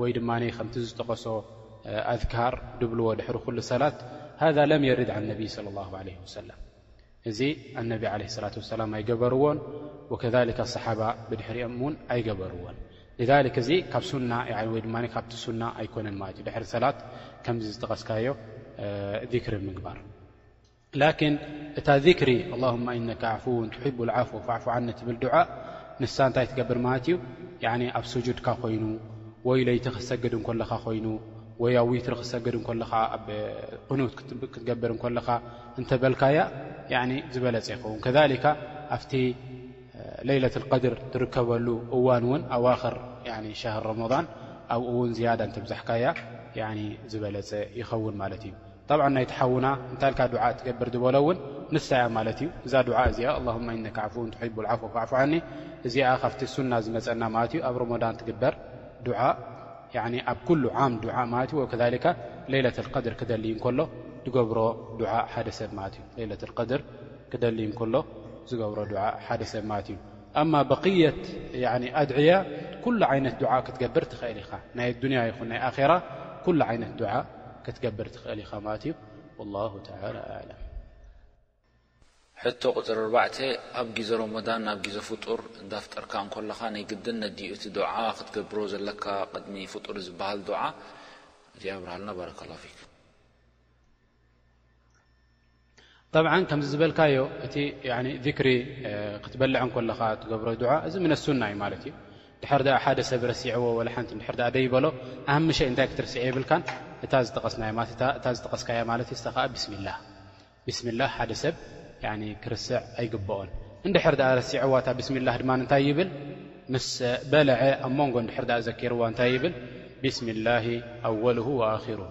ወይ ድማ ከምቲ ዝጠቐሶ ኣዝካር ድብልዎ ድሕሪ ኩሉ ሰላት ሃذ ለም የርድ ን ነብይ صለ ላه ለ ወሰለም እዚ ኣነቢ ዓለ ስላት ወሰላም ኣይገበርዎን ወከሊክ ኣሰሓባ ብድሕሪኦም እውን ኣይገበርዎን ሊክ እዚ ካብ ሱና ወይ ድማ ካብቲ ሱና ኣይኮነን ማለት እዩ ድሕሪ ሰላት ከምዚ ዝጠቐስካዮ ዚክሪ ምግባር ላኪን እታ ዚክሪ ኣላሁማ ኢነከ ዓፉውን ቱሒቡ ልዓፍወ ፋዕፉ ዓኒ ትብል ዱዓ ንሳ እንታይ ትገብር ማለት እዩ ያኒ ኣብ ሱጁድካ ኮይኑ ወይ ለይቲ ክትሰግድ እንኮለኻ ኮይኑ ወይ ኣብ ዊትሪ ክትሰግድ እንኮለኻ ኣብ ቁኑት ክትገብር እንኮለኻ እንተበልካያ ያኒ ዝበለጸ ይኸውን ከሊካ ኣብቲ ለይለት ልቀድር ትርከበሉ እዋን እውን ኣዋክር ያኒ ሻህር ረመዳን ኣብኡ እውን ዝያዳ እንተብዛሕካያ ያኒ ዝበለጸ ይኸውን ማለት እዩ ጠብዓ ናይቲ ሓውና እንታይ ኢልካ ዱዓእ ትገብር ዝበሎ እውን ንሳ እያ ማለት እዩ። እዛ ዱዓእ እዚኣ ኣላሁመ ኢነከ ዓፉውን ቱሒቡል ዓፍወ ፋዕፉ ዓኒ እዚኣ ካብቲ ሱና ዝመጸና ማለት እዩ። ኣብ ሮሞዳን ትግበር ዱዓእ ያዕኒ ኣብ ኩሉ ዓም ዱዓእ ማለት እዩ። ወከዛሊካ ለይለተል ቀድር ክደልይ እንከሎ ዝገብሮ ዱዓእ ሓደ ሰብ ማለት እዩ። ለይለተል ቀድር ክደልይ እንከሎ ዝገብሮ ዱዓእ ሓደ ሰብ ማለት እዩ። ኣማ በቅየት ኣድዕያ ኩሉ ዓይነት ዱዓ ክትገብር ትክእል ኢካ ናይ ኣዱንያ ይኩን ናይ ኣኼራ ኩሉ ዓይነት ዱዓ ክትገብር ትክእል ኢካ ማለት እዩ ወላሁ ተዓላ ኣዕለም። ሕቶ ቁጽሪ ኣርባዕተ፣ ኣብ ጊዘ ሮሞዳን ናብ ጊዘ ፉጡር እንዳፍጠርካ እንኮለኻ ነይ ግድን ነዲዩ እቲ ዱዓ ክትገብሮ ዘለካ ቅድሚ ፉጡር ዝባሃል ዱዓ? እቲ ኣብርሃልና ባረከላሁ ፊክ። ጠብዓን ከምዚ ዝበልካዮ እቲ ዚክሪ ክትበልዕ እንኮለኻ ትገብሮ ድዓ እዚ ምነ ሱና እዩ ማለት እዩ ድሕር ድኣ ሓደ ሰብ ረሲዕዎ ወላ ሓንቲ ድሕር ድኣ ደይበሎ ኣህምሸይ እንታይ ክትርስዐ የብልካን እታ ዝጠቐስናዮ ማለት እታ እታ ዝጠቐስካያ ማለት እዩ ዝተኸኣ ብስሚላ ብስሚላ ሓደ ሰብ ክርስዕ ኣይግብኦን እንድሕር ድኣ ረሲዕዋ እታ ብስሚላ ድማ እንታይ ይብል ምስ በልዐ ኣብ መንጎ እንድሕር ድኣ ዘኪርዋ እንታይ ይብል ብስሚላሂ ኣወልሁ ወኣኪርሁ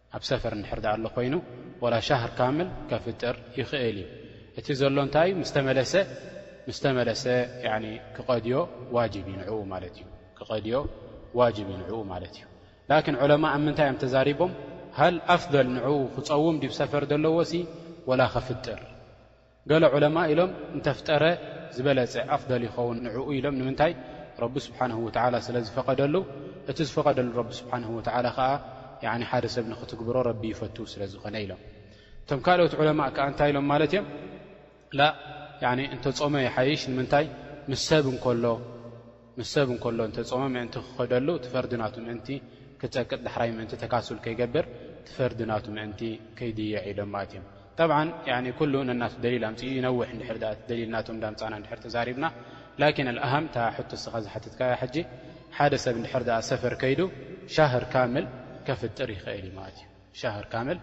ኣብ ሰፈር እንድሕር ድኣ ኣሎ ኮይኑ ወላ ሻህር ካምል ከፍጥር ይኽእል እዩ እቲ ዘሎ እንታይ እዩ ምስ ተመለሰ ምስ ተመለሰ ያኒ ክቀድዮ ዋጅብ እዩ ንዕኡ ማለት እዩ ክቀድዮ ዋጅብ እዩ ንዕኡ ማለት እዩ ላኪን ዑለማእ ኣብ ምንታይ እዮም ተዛሪቦም ሃል ኣፍደል ንዕኡ ክጸውም ድዩ ሰፈር ደለዎሲ ወላ ከፍጥር ገለ ዑለማእ ኢሎም እንተፍጠረ ዝበለፀ፣ ኣፍደል፣ ይኸውን ንዕኡ ኢሎም ንምንታይ ረቢ ስብሓነሁ ወተዓላ ስለ ዝፈቐደሉ እቲ ዝፈቐደሉ ረቢ ስብሓነሁ ወተዓላ ኸዓ ያዕኒ ሓደ ሰብ ንኽትግብሮ ረቢ ይፈቱ ስለ ዝኾነ ኢሎም እቶም ካልኦት ዑለማእ ከዓ እንታይ ኢሎም ማለት እዮም ላእ ያዕኒ እንተፆመ ይሓይሽ ንምንታይ ምስ ሰብ እንከሎ ምስ ሰብ እንከሎ እንተ ጾመ ምእንቲ ክኸደሉ እቲ ፈርዲ ናቱ ምእንቲ ክጸቅጥ ዳሕራይ ምእንቲ ተካሱል ከይገብር እቲ ፈርዲ ናቱ ምእንቲ ከይድይዕ ኢሎም ኣትዮም ጠብዓን ያኒ ኩሉ ነናቱ ደሊል ኣምጺኡ ይነውሕ እንድሕር ደኣ እቲ ደሊል ናቶም ዳምጻእና እንድሕር ተዛሪብና ላኪን ኣልኣሃም እታ ሕቶ እስኻ ዝሓተትካያ ሕጂ ሓደ ሰብ እንድሕር ደኣ ሰፈር ከይዱ ሻህር ካምል ከፍጥር ይኽእል እዩ ማለት እዩ ሻህር ካምል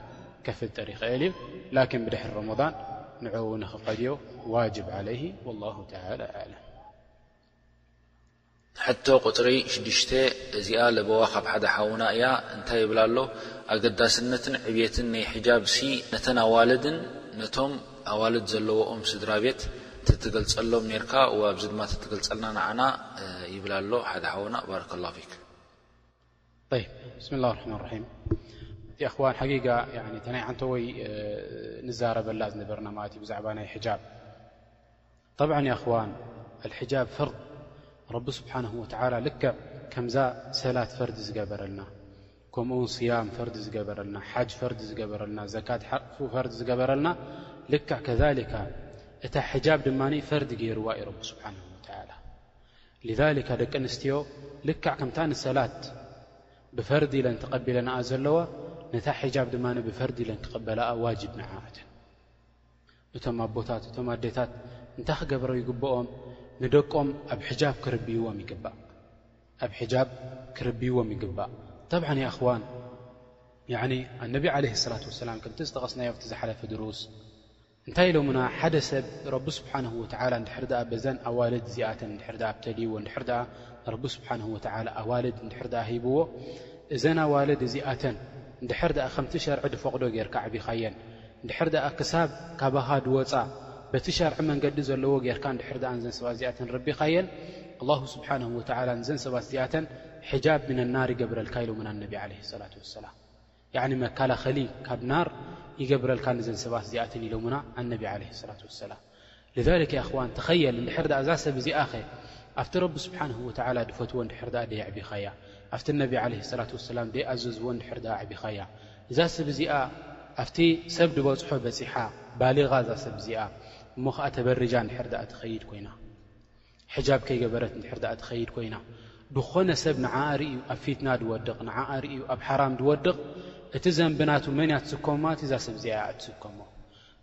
ከፍጥር ይኽእል እዩ ላኪን ብድሕሪ ረመዳን ንዕኡ ንኽቀድዮ ዋጅብ ዓለይሂ ወላሁ ተዓላ ኣዕለም። ሕቶ ቁጽሪ ሽዱሽተ እዚኣ ለበዋ ካብ ሓደ ሓውና እያ እንታይ ይብል ኣሎ ኣገዳስነትን ዕብየትን ነይ ሕጃብ ሲ ነተን ኣዋልድን ነቶም ኣዋልድ ዘለዎኦም ስድራቤት ተትገልጸሎም ነርካ ወኣብዚ ድማ ተትገልጸልና ንዓና ይብል ኣሎ ሓደ ሓውና ባረከላሁ ፊክ። ብስም ላ ርማ ራም ዋን ሓጊጋ እተ ናይ ዓንተወይ ንዛረበላ ዝነበርና ማለት እዩ ብዛዕባ ናይ ሕጃብ ብ ዋን ሕጃብ ፈር ረቢ ስብሓን ወላ ልክዕ ከምዛ ሰላት ፈርዲ ዝገበረልና ከምኡውን ስያም ፈርዲ ዝገበረልና ሓጅ ፈርዲ ዝገበረልና ዘካት ሓቕፉ ፈርዲ ዝገበረልና ልክ ከሊካ እታ ሕጃብ ድማ ፈርዲ ገይርዋ እዩ ረቢ ስብሓን ወላ ሊዛሊካ ደቂ ኣንስትዮ ልክዕ ከምታ ንሰላት ብፈርዲ ኢለን ተቐቢለናኣ ዘለዋ ነታ ሒጃብ ድማ ብፈርዲ ኢለን ክቕበላኣ ዋጅብ ንዓኣተን እቶም ኣቦታት እቶም ኣዴታት እንታይ ክገብረው ይግብኦም ንደቆም ኣብ ሒጃብ ክርብይዎም ይግባእ ኣብ ሒጃብ ክርብይዎም ይግባእ ጠብዓ ይኣኽዋን ያኒ ኣነቢ ዓለህ ሰላት ወሰላም ከምቲ ዝጠቐስናዮ ኣብቲ ዝሓለፈ ድሩስ እንታይ ኢሎሙና ሓደ ሰብ ረቢ ስብሓነሁ ወተዓላ እንድሕር ደኣ በዘን ኣዋልድ እዚኣተን እንድሕር ደኣ ኣብተልይዎ እንድሕር ደኣ ረቢ ስብሓነሁ ወተዓላ ኣዋልድ እንድሕር ደኣ ሂብዎ እዘን ኣዋልድ እዚኣተን እንድሕር ደኣ ከምቲ ሸርዒ ድፈቕዶ ጌርካ ኣዕቢኻየን እንድሕር ደኣ ክሳብ ካባኻ ድወጻ በቲ ሸርዒ መንገዲ ዘለዎ ጌርካ እንድሕር ደኣ ንዘን ሰባት እዚኣተን ረቢኻየን ኣላሁ ስብሓነሁ ወተዓላ ንዘን ሰባት እዚኣተን ሕጃብ ምነናር ይገብረልካ ኢሎሙና ነቢ ዓለይሂ ሰላቱ ወሰላም ያኒ መካላኸሊ ካብ ናር ይገብረልካ ነዘን ሰባት እዚኣተን ኢሎሙና ኣነቢ ዓለይሂ ሰላት ወሰላም ልዛሊክ ያኣኽዋን ተኸየል እንድሕር ድኣ እዛ ሰብ እዚኣኸ ኣብቲ ረቢ ስብሓንሁ ወተዓላ ድፈትዎ እንድሕር ድኣ ደይ ኣዕቢኻያ ኣብቲ እነቢ ዓለይሂ ሰላት ወሰላም ደይ ኣዘዝዎ እንድሕር ድኣ ኣዕቢኻያ እዛ ሰብ እዚኣ ኣብቲ ሰብ ድበጽሖ በጺሓ ባሊጋ እዛ ሰብ እዚኣ እሞ ኸኣ ተበሪጃ እንድሕር ድኣ ትኸይድ ኮይና ሕጃብ ከይገበረት እንድሕር ድኣ ትኸይድ ኮይና ድኾነ ሰብ ንዓኣ ርእዩ ኣብ ፊትና ድወድቕ ንዓኣ ርእዩ ኣብ ሓራም ድወድቕ እቲ ዘንቢ ናቱ መን እያ ትስከሞ ማለት እዩ እዛ ሰብ እዚኣ እያ እትስከሞ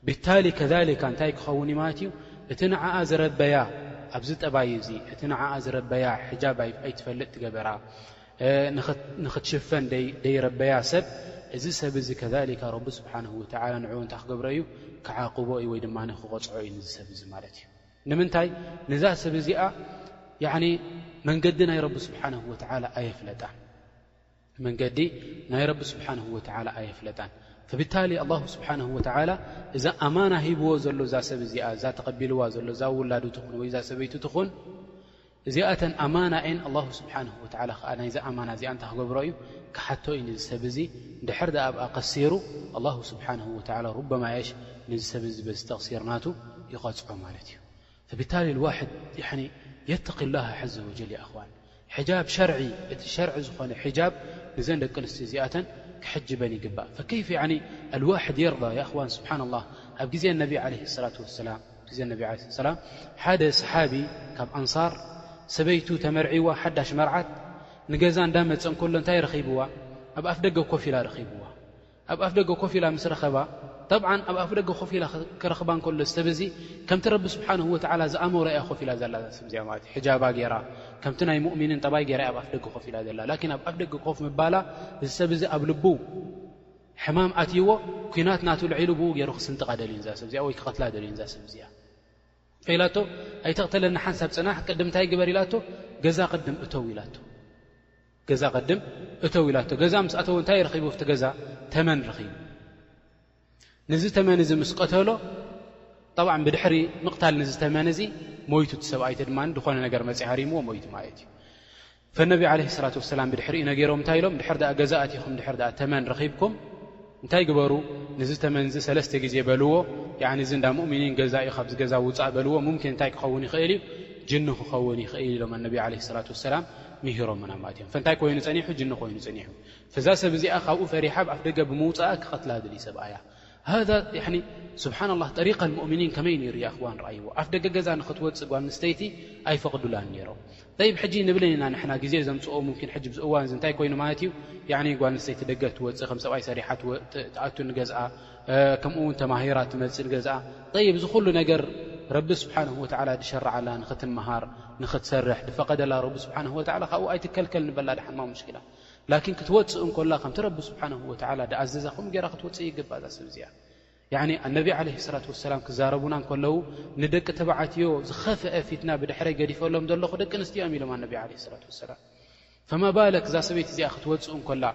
ብታሊ ከዛሊካ እንታይ ክኸውን እዩ ማለት እዩ እቲ ንዓኣ ዝረበያ ኣብዚ ጠባይ እዚ እቲ ንዓኣ ዝረበያ ሕጃብ ኣይትፈልጥ ትገበራ ንኽትሽፈን ደይረበያ ሰብ እዚ ሰብ እዚ ከሊካ ረቢ ስብሓን ወተላ ንዕኡ እንታይ ክገብሮ እዩ ክዓቕቦ እዩ ወይ ድማ ክቐፅዖ እዩ ንዚ ሰብ እዚ ማለት እዩ ንምንታይ ነዛ ሰብ እዚኣ ያዕኒ መንገዲ ናይ ረቢ ስብሓንሁ ወተዓላ ኣየፍለጣን መንገዲ ናይ ረቢ ስብሓንሁ ወተዓላ ኣየፍለጣን ፈብታሊ ኣላሁ ስብሓንሁ ወተዓላ እዛ ኣማና ሂብዎ ዘሎ እዛ ሰብ እዚኣ እዛ ተቐቢልዋ ዘሎ እዛ ውላዱ ትኹን ወይ እዛ ሰበይቱ ትኹን እዚኣተን ኣማና እየን፣ ኣላሁ ስብሓነሁ ወተዓላ ኸኣ ናይዚ ኣማና እዚኣ እንታይ ክገብሮ እዩ? ክሓቶ እዩ ነዚ ሰብ እዚ፣ እንድሕር ደኣ ኣብኣ ቀሲሩ፣ ኣላሁ ስብሓነሁ ወተዓላ ሩበማ እየሽ ነዚ ሰብ እዚ በዚ ተቕሲር ናቱ ይቐጽዖ ማለት እዩ። ፈቢታሊ ኣልዋሕድ ያዕኒ የተቒ ላህ ዐዘ ወጀል ያ እኽዋን። ሕጃብ ሸርዒ እቲ ሸርዒ ዝኾነ ሕጃብ ነዘን ደቂ ኣንስትዮ እዚኣተን ክሕጅበን ይግባእ። ፈከይፍ ያዕኒ ኣልዋሕድ የርዳ ያ እኽዋን ስብሓነላህ ኣብ ግዜ ኣነቢ ዓለይሂ ሰላቱ ወሰላም፣ ኣብቲ ግዜ ነቢ ዓለይሂ ሰላም ሓደ ሰሓቢ ካብ ኣንሳር ሰበይቱ ተመርዕይዋ ሓዳሽ መርዓት ንገዛ እንዳመጸ እንከሎ እንታይ ረኺብዋ ኣብ ኣፍደገ ኮፍ ኢላ ረኺብዋ ኣብ ኣፍደገ ኮፍ ኢላ ምስ ረኸባ ጠብዓን ኣብ ኣፍደገ ኮፍ ኢላ ክረኽባ እንከሎ እዚ ሰብ እዚ ከምቲ ረቢ ስብሓንሁ ወተዓላ ዝኣመሮ እያ ኮፍ ኢላ ዘላ እዛ ሰብ እዚኣ ማለት እዩ ሕጃባ ገይራ ከምቲ ናይ ሙእሚኒን ጠባይ ገይራ እያ ኣብ ኣፍደገ ኮፍ ኢላ ዘላ ላኪን ኣብ ኣፍደገ ኮፍ ምባላ እዚ ሰብ እዚ ኣብ ልቡ ሕማም ኣትይዎ ኩናት ናቱ ልዒሉ ብኡ ገይሩ ክስንጥቃ ደልዩ ንዛ ሰብ እዚኣ ወይ ክቐትላ ደልዩ ንዛ ሰብ እዚኣ እንታይ ኢላቶ ኣይተቕተለኒ ሓንሳብ ፅናሕ ቅድም እንታይ ግበር ኢላቶ ገዛ ቅድም እተው ኢላቶ ገዛ ቅድም እተው ኢላቶ ገዛ ምስ ኣተወ እንታይ ረኺቡ ኣብቲ ገዛ ተመን ረኺቡ ንዚ ተመን እዚ ምስ ቀተሎ ጠብዓ ብድሕሪ ምቕታል ንዝተመን እዚ ሞይቱ እቲ ሰብኣይቲ ድማ ዝኾነ ነገር መፅእ ሃሪምዎ ሞይቱ ማለት እዩ ፈነቢ ዓለይሂ ሰላቱ ወሰላም ብድሕሪኡ ነጊሮም እንታይ ኢሎም ድሕር ደኣ ገዛ ኣቲኹም ድሕር ደኣ ተመን ረኺብኩም እንታይ ግበሩ ንዚ ተመንዚ ሰለስተ ግዜ በልዎ ያዕኒ እዚ እንዳ ሙእሚኒን ገዛ እዩ ካብዚ ገዛ ውፃእ በልዎ ሙምኪን እንታይ ክኸውን ይኽእል እዩ ጅኒ ክኸውን ይኽእል ኢሎም ኣነቢ ዓለይሂ ሰላቱ ወሰላም ምሂሮምና ማለት እዮም ፈንታይ ኮይኑ ፀኒሑ ጅኒ ኮይኑ ፀኒሑ ፈዛ ሰብ እዚኣ ካብኡ ፈሪሓ ብ ኣፍ ደገ ብምውፃኣ ክቐትላ ድልዩ ሰብኣያ ስብሓናላ ጠሪቀ ልሙእምኒን ከመይ ነይሩ ይኣኽዋን ረኣይዎ ኣፍ ደገ ገዛ ንኽትወፅእ ጓል ንስተይቲ ኣይፈቕዱላን ነይሮም ይብ ሕጂ ንብልን ኢና ንሕና ግዜ ዘምፅኦ ሙኪን ሕጂ ብዚ እዋን እዚ እንታይ ኮይኑ ማለት እዩ ጓል ንስተይቲ ደገ ትወፅእ ከም ሰብኣይ ሰሪሓ ትኣቱ ንገዝኣ ከምኡ እውን ተማሂራ ትመፅእ ንገዝኣ ይብ እዚ ኩሉ ነገር ረቢ ስብሓን ወተላ ዝሸርዓላ ንኽትምሃር ንኽትሰርሕ ዝፈቐደላ ረቢ ስብሓን ወላ ካብኡ ኣይትከልከል ንበላ ድሓንማ ሙሽክላ ላኪን ክትወፅእ እንኮላ ከምቲ ረቢ ስብሓነሁ ወተዓላ ድኣዘዛ ከምኡ ገይራ ክትወፅእ ይግባእ እዛ ሰብ እዚኣ ያዕኒ ኣነቢ ዓለይሂ ሰላት ወሰላም ክዛረቡና እንከለዉ ንደቂ ተባዓትዮ ዝኸፍአ ፊትና ብድሕረይ ገዲፈሎም ዘለኹ ደቂ ኣንስትዮ እዮም ኢሎም ኣነቢ ዓለይሂ ሰላት ወሰላም ፈማ ባለክ እዛ ሰበይቲ እዚኣ ክትወፅእ እንኮላ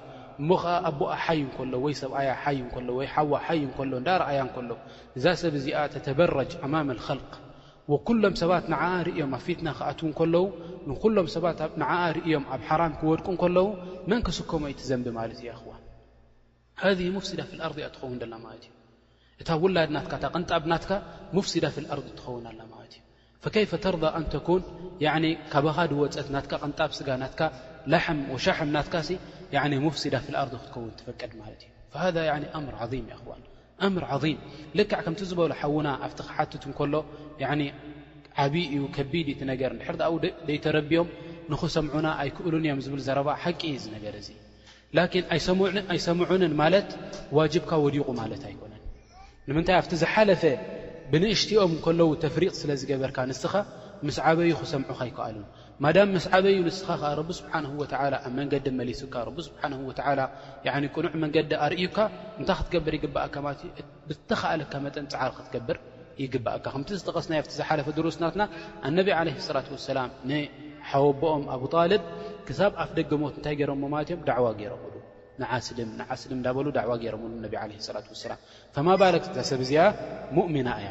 እሞ ኸዓ ኣቦኣ ሓይ እንከሎ ወይ ሰብኣያ ሓይ እንከሎ ወይ ሓዋ ሓይ እንከሎ እንዳረኣያ እንከሎ እዛ ሰብ እዚኣ ተተበረጅ ኣማመ ልኸልቅ ወኩሎም ሰባት ንዓኣ ርእዮም ኣብ ፊትና ክኣትዉ እንከለዉ ንኹሎም ሰባት ንዓኣ ርእዮም ኣብ ሓራም ክወድቁ እንከለዉ መን ክስከሞ እዩ ትዘንቢ ማለት እዩ ያኣኽዋን ሃዚህ ሙፍሲዳ ፊል ኣርዲ እያ ትኸውን ደላ ማለት እዩ እታ ውላድ ናትካ እታ ቅንጣብ ናትካ ሙፍሲዳ ፊል ኣርዲ ትኸውን ኣላ ማለት እዩ ፈከይፈ ተርዳ ኣን ተኩን ያኒ ካባኻ ድወፀት ናትካ ቅንጣብ ስጋ ናትካ ላሕም ወሻሕም ናትካሲ ሙፍሲዳ ፊል ኣርዲ ክትከውን ትፈቅድ ማለት እዩ ፈሃዛ ኣምር ዓዚም ያኣኽዋን ኣምር ዓዚም ልክዕ ከምቲ ዝበሎ ሓውና ኣብቲ ክሓትት እንከሎ ያኒ ዓብይ እዩ ከቢድ እቲ ነገር እንድሕር ኣብኡ ደይተረቢዮም ንኽሰምዑና ኣይክእሉን እዮም ዝብል ዘረባ ሓቂ እዩ ዝነገር እዙ ላኪን ኣይሰምዑንን ማለት ዋጅብካ ወዲቑ ማለት ኣይኮነን ንምንታይ ኣብቲ ዝሓለፈ ብንእሽትኦም እንከለዉ ተፍሪቕ ስለ ዝገበርካ ንስኻ ምስ ዓበዩ ክሰምዑኻ ኣይከኣሉን ማዳም ምስ ዓበዩ ንስኻ ከኣ ረቢ ስብሓንሁ ወተዓላ ኣብ መንገዲ መሊሱካ ረቢ ስብሓንሁ ወተዓላ ያዕኒ ቅኑዕ መንገዲ ኣርእዩካ እንታይ ክትገብር ይግብኣካ ማለት እዩ ብዝተኸኣለካ መጠን ጻዕሪ ክትገብር ይግብኣካ ከምቲ ዝጠቐስናዮ ኣብቲ ዝሓለፈ ድሩስ ናትና ኣነቢ ዓለይሂ ሰላት ወሰላም ንሓወቦኦም ኣቡ ጣልብ ክሳብ ኣፍ ደገ ሞት እንታይ ገይሮምዎ ማለት እዮም ዳዕዋ ገይሮምሉ ንዓስልም ንዓስልም እንዳበሉ ዳዕዋ ገይሮምሉ ነቢ ዓለይሂ ሰላት ወሰላም ፈማ ባለክ እዛ ሰብ እዚኣ ሙእሚና እያ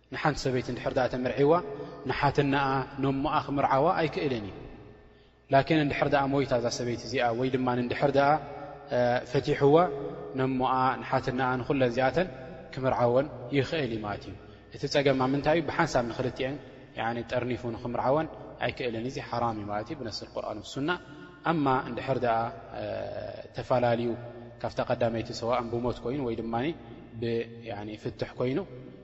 ንሓንቲ ሰበይቲ እንድሕር ደኣ ተመርዒዋ ንሓትነኣ ነሞኣ ክምርዓዋ ኣይክእልን እዩ ላኪን እንድሕር ደኣ ሞይታ እዛ ሰበይቲ እዚኣ ወይ ድማ እንድሕር ደኣ ፈቲሕዋ ነሞኣ ንሓትነኣ ንኹለን እዚኣተን ክምርዓወን ይኽእል እዩ ማለት እዩ እቲ ጸገም ኣብ ምንታይ እዩ ብሓንሳብ ንክልትኤን ጠርኒፉ ንክምርዓወን ኣይክእልን እዚ ሓራም እዩ ማለት እዩ ብነስ ቁርን ሱና ኣማ እንድሕር ደኣ ተፈላለዩ ካብታ ቀዳመይቲ ሰዋእን ብሞት ኮይኑ ወይ ድማ ብፍትሕ ኮይኑ